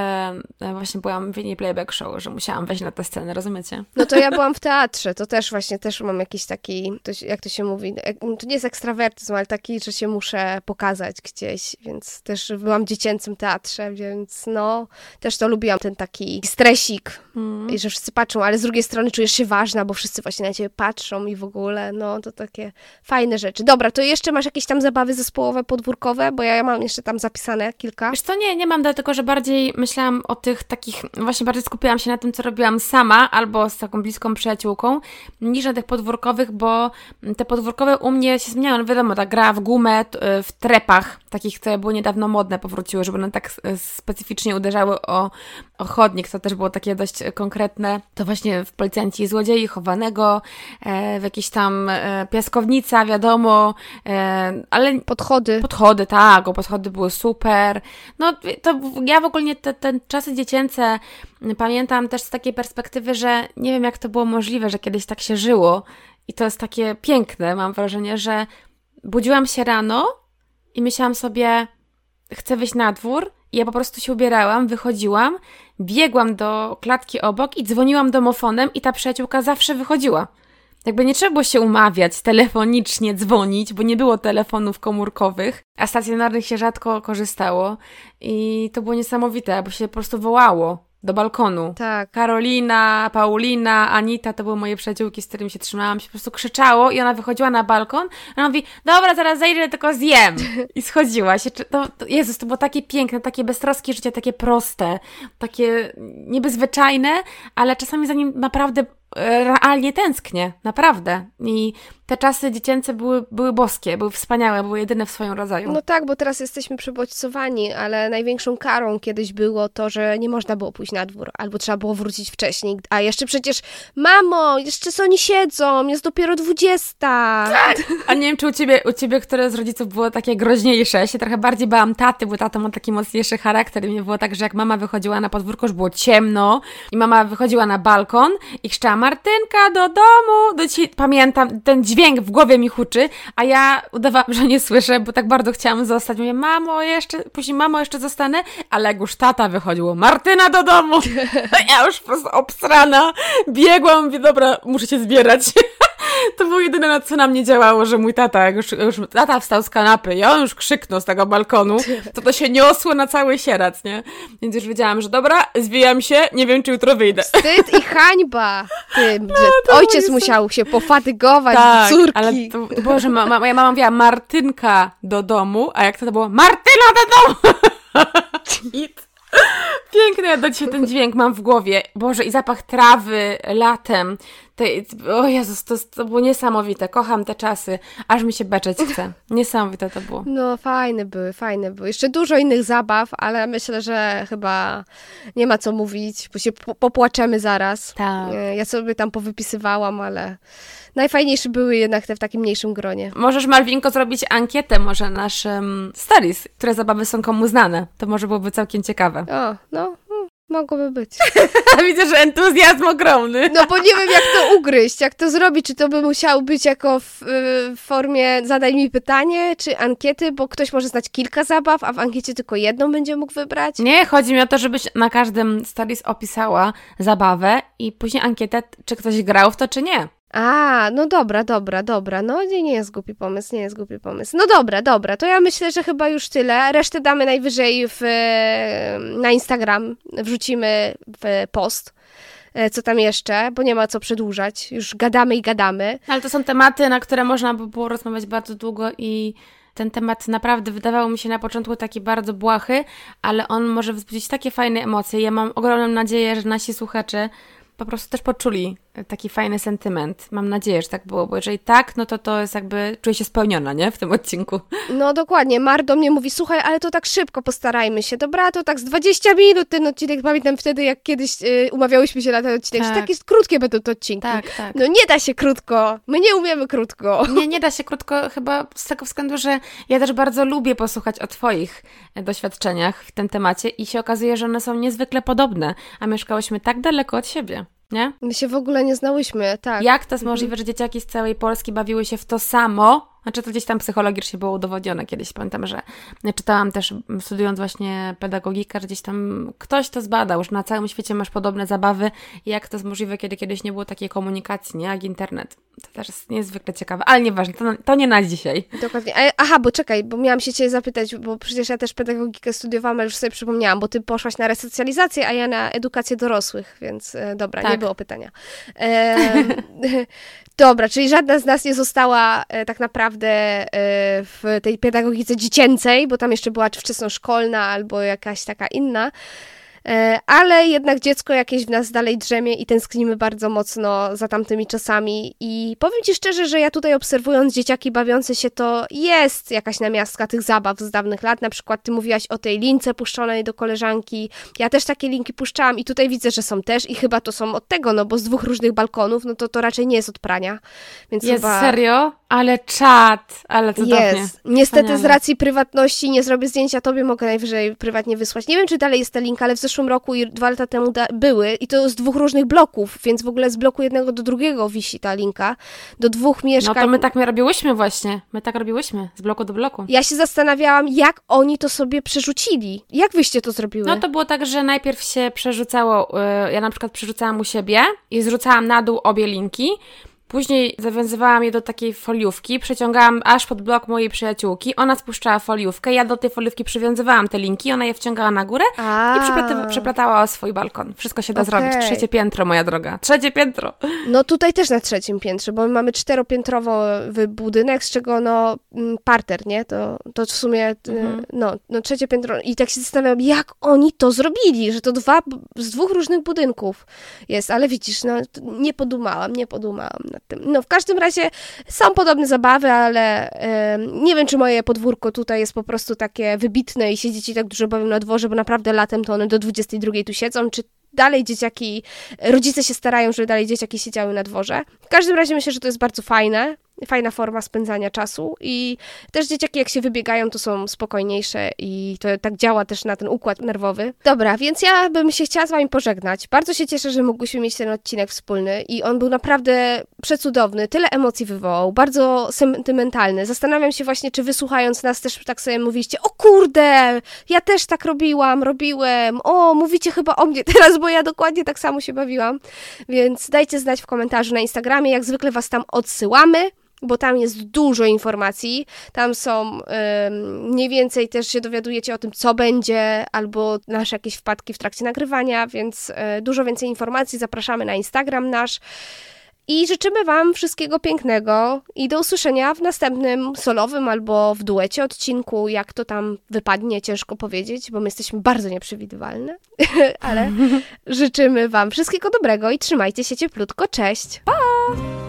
e, właśnie byłam w innej playback show, że musiałam wejść na tę scenę, rozumiecie? No to ja byłam w teatrze, to też właśnie, też mam jakiś taki, to, jak to się mówi, to nie jest ekstrawertyzm, ale taki, że się muszę pokazać gdzieś, więc też byłam w dziecięcym teatrze, więc no, też to lubiłam, ten taki stresik mm. i że wszyscy patrzą, ale z drugiej strony czujesz się ważna, bo wszyscy właśnie na ciebie patrzą i w ogóle, no to takie fajne rzeczy. Dobra, to jeszcze masz jakieś tam zabawy zespołowe, podwórkowe, bo ja mam jeszcze tam zapisane kilka. Wiesz co, nie, nie mam, dlatego że bardziej myślałam o tych takich, właśnie bardziej skupiłam się na tym, co robiłam sama albo z taką bliską przyjaciółką, niż na tych podwórkowych, bo te podwórkowe u mnie się zmieniają, no wiadomo, ta gra w gumę, w trepach, takich, które były niedawno modne, powróciły, żeby one tak specyficznie uderzały o, o chodnik, to też było takie dość konkretne, to właśnie w Policjanci i Złodziei, chowanego, e, w jakieś tam e, piaskownica, wiadomo, e, ale... Podchody. Podchody, tak, o podchody były super. No to ja w ogóle te, te czasy dziecięce pamiętam też z takiej perspektywy, że nie wiem jak to było możliwe, że kiedyś tak się żyło i to jest takie piękne, mam wrażenie, że budziłam się rano i myślałam sobie, chcę wyjść na dwór i ja po prostu się ubierałam, wychodziłam, biegłam do klatki obok i dzwoniłam domofonem i ta przyjaciółka zawsze wychodziła. Jakby nie trzeba było się umawiać, telefonicznie dzwonić, bo nie było telefonów komórkowych, a stacjonarnych się rzadko korzystało. I to było niesamowite, bo się po prostu wołało do balkonu. Tak. Karolina, Paulina, Anita to były moje przyjaciółki, z którymi się trzymałam, się po prostu krzyczało i ona wychodziła na balkon. A ona mówi, dobra, zaraz zejdę, tylko zjem. I schodziła się. To, to, Jezus, to było takie piękne, takie beztroskie życie, takie proste, takie niebezwyczajne, ale czasami za nim naprawdę realnie tęsknię, naprawdę. I te czasy dziecięce były, były boskie, były wspaniałe, były jedyne w swoim rodzaju. No tak, bo teraz jesteśmy przebodźcowani, ale największą karą kiedyś było to, że nie można było pójść na dwór, albo trzeba było wrócić wcześniej. A jeszcze przecież, mamo, jeszcze oni siedzą, jest dopiero dwudziesta. Tak. A nie wiem, czy u ciebie, u ciebie, które z rodziców było takie groźniejsze. Ja się trochę bardziej bałam taty, bo tata ma taki mocniejszy charakter i mnie było tak, że jak mama wychodziła na podwórko, już było ciemno i mama wychodziła na balkon i krzyczała Martynka, do domu! Do ci... Pamiętam, ten dźwięk w głowie mi huczy, a ja udawałam, że nie słyszę, bo tak bardzo chciałam zostać. Mówię, mamo, jeszcze, później mamo, jeszcze zostanę, ale jak już tata wychodziło, Martyna do domu! ja już po prostu obstrana, biegłam, mówię, dobra, muszę się zbierać. to było jedyne, na co na mnie działało, że mój tata, jak już, już tata wstał z kanapy i on już krzyknął z tego balkonu, to to się niosło na cały sierac, nie? Więc już wiedziałam, że dobra, zwijam się, nie wiem, czy jutro wyjdę. Wstyd i hańba tym, no, że ojciec musiał się pofatygować tak, córki. ale to, to było, że ma, ma, moja mama mówiła Martynka do domu, a jak to było Martyna do domu! Piękny, ja do dzisiaj ten dźwięk mam w głowie. Boże, i zapach trawy latem. Te, o Jezus, to, to było niesamowite. Kocham te czasy. Aż mi się beczeć chce. Niesamowite to było. No, fajne były, fajne były. Jeszcze dużo innych zabaw, ale myślę, że chyba nie ma co mówić, bo się popłaczemy zaraz. Tak. E, ja sobie tam powypisywałam, ale najfajniejsze były jednak te w takim mniejszym gronie. Możesz, Malwinko, zrobić ankietę może naszym stories, które zabawy są komu znane. To może byłoby całkiem ciekawe. O, no, hmm, Mogłoby być. Widzę, że entuzjazm ogromny. No bo nie wiem, jak to ugryźć, jak to zrobić. Czy to by musiało być jako w, w, formie zadaj mi pytanie, czy ankiety, bo ktoś może znać kilka zabaw, a w ankiecie tylko jedną będzie mógł wybrać? Nie, chodzi mi o to, żebyś na każdym stories opisała zabawę i później ankietę, czy ktoś grał w to, czy nie. A, no dobra, dobra, dobra. No nie, nie jest głupi pomysł, nie jest głupi pomysł. No dobra, dobra, to ja myślę, że chyba już tyle. Resztę damy najwyżej w, na Instagram, wrzucimy w post e, co tam jeszcze, bo nie ma co przedłużać. Już gadamy i gadamy. Ale to są tematy, na które można by było rozmawiać bardzo długo i ten temat naprawdę wydawał mi się na początku taki bardzo błahy, ale on może wzbudzić takie fajne emocje. Ja mam ogromną nadzieję, że nasi słuchacze po prostu też poczuli taki fajny sentyment. Mam nadzieję, że tak było, bo jeżeli tak, no to to jest jakby, czuję się spełniona, nie? W tym odcinku. No dokładnie. Mar do mnie mówi, słuchaj, ale to tak szybko postarajmy się. Dobra, to tak z 20 minut ten odcinek. Pamiętam wtedy, jak kiedyś y, umawiałyśmy się na ten odcinek, tak. że takie krótkie będą te odcinki. Tak, tak. No nie da się krótko. My nie umiemy krótko. Nie, nie da się krótko chyba z tego względu, że ja też bardzo lubię posłuchać o Twoich e, doświadczeniach w tym temacie i się okazuje, że one są niezwykle podobne, a mieszkałyśmy tak daleko od siebie. Nie? My się w ogóle nie znałyśmy, tak. Jak to jest możliwe, że dzieciaki z całej Polski bawiły się w to samo Znaczy to gdzieś tam psychologicznie było udowodnione kiedyś. Pamiętam, że czytałam też, studiując właśnie pedagogikę, że gdzieś tam ktoś to zbadał, że na całym świecie masz podobne zabawy i jak to jest możliwe, kiedy kiedyś nie było takiej komunikacji, nie? Jak internet. To też jest niezwykle ciekawe, ale nieważne, to, to nie na dzisiaj. Dokładnie. Aha, bo czekaj, bo miałam się Cię zapytać, bo przecież ja też pedagogikę studiowałam, ale już sobie przypomniałam, bo Ty poszłaś na resocjalizację, a ja na edukację dorosłych, więc e, dobra, tak. nie było pytania. E, dobra, czyli żadna z nas nie została e, tak naprawdę e, w tej pedagogice dziecięcej, bo tam jeszcze była wczesnoszkolna albo jakaś taka inna. E, ale jednak dziecko jakieś w nas dalej drzemie i tęsknimy bardzo mocno za tamtymi czasami. I powiem Ci szczerze, że ja tutaj obserwując dzieciaki bawiące się, to jest jakaś namiastka tych zabaw z dawnych lat. Na przykład Ty mówiłaś o tej lince puszczonej do koleżanki. Ja też takie linki puszczałam i tutaj widzę, że są też i chyba to są od tego, no bo z dwóch różnych balkonów, no to to raczej nie jest od prania. Więc jest chyba... serio? Ale czat, ale cudownie. Jest. Niestety Wspaniale. z racji prywatności nie zrobię zdjęcia tobie, mogę najwyżej prywatnie wysłać. Nie wiem, czy dalej jest ta link, ale w zeszłym roku i dwa lata temu były i to z dwóch różnych bloków, więc w ogóle z bloku jednego do drugiego wisi ta linka. Do dwóch mieszkań. No to my tak my robiłyśmy właśnie. My tak robiłyśmy, z bloku do bloku. Ja się zastanawiałam, jak oni to sobie przerzucili. Jak wyście to zrobiły? No to było tak, że najpierw się przerzucało, y, ja na przykład przerzucałam u siebie i zrzucałam na dół obie linki, Później zawiązywałam je do takiej foliówki, przeciągałam aż pod blok mojej przyjaciółki. Ona spuszczała foliówkę, ja do tej foliówki przywiązywałam te linki, ona je wciągała na górę A. i przeplata przeplatała o swój balkon. Wszystko się da okay. zrobić. Trzecie piętro, moja droga. Trzecie piętro. No tutaj też na trzecim piętrze, bo my mamy czteropiętrowy budynek, z czego no mm, parter, nie? To, to w sumie y, mhm. no, no trzecie piętro. I tak się zastanawiam, jak oni to zrobili, że to dwa z dwóch różnych budynków jest, ale widzisz, no nie podumałam, nie podumałam nad tym. No w każdym razie są podobne zabawy, ale nie wiem, czy moje podwórko tutaj jest po prostu takie wybitne i się dzieci tak dużo bawią na dworze, bo naprawdę latem to one do 22 tu siedzą, czy dalej dzieciaki, rodzice się starają, żeby dalej dzieciaki siedziały na dworze. W każdym razie myślę, że to jest bardzo fajne fajna forma spędzania czasu i też dzieciaki jak się wybiegają, to są spokojniejsze i to tak działa też na ten układ nerwowy. Dobra, więc ja bym się chciała z wami pożegnać. Bardzo się cieszę, że mogłyśmy mieć ten odcinek wspólny i on był naprawdę przecudowny, tyle emocji wywołał, bardzo sentymentalny. Zastanawiam się właśnie, czy wysłuchając nas też tak sobie mówiliście, o kurde, ja też tak robiłam, robiłem, o, mówicie chyba o mnie teraz, bo ja dokładnie tak samo się bawiłam. Więc dajcie znać w komentarzu na Instagramie, jak zwykle was tam odsyłamy bo tam jest dużo informacji. Tam są mniej więcej też się dowiadujecie o tym, co będzie, albo nasze jakieś wpadki w trakcie nagrywania, więc e, dużo więcej informacji. Zapraszamy na Instagram nasz. I życzymy Wam wszystkiego pięknego i do usłyszenia w następnym solowym albo w duecie odcinku. Jak to tam wypadnie, ciężko powiedzieć, bo my jesteśmy bardzo nieprzewidywalne, ale życzymy Wam wszystkiego dobrego i trzymajcie się cieplutko. Cześć! Pa!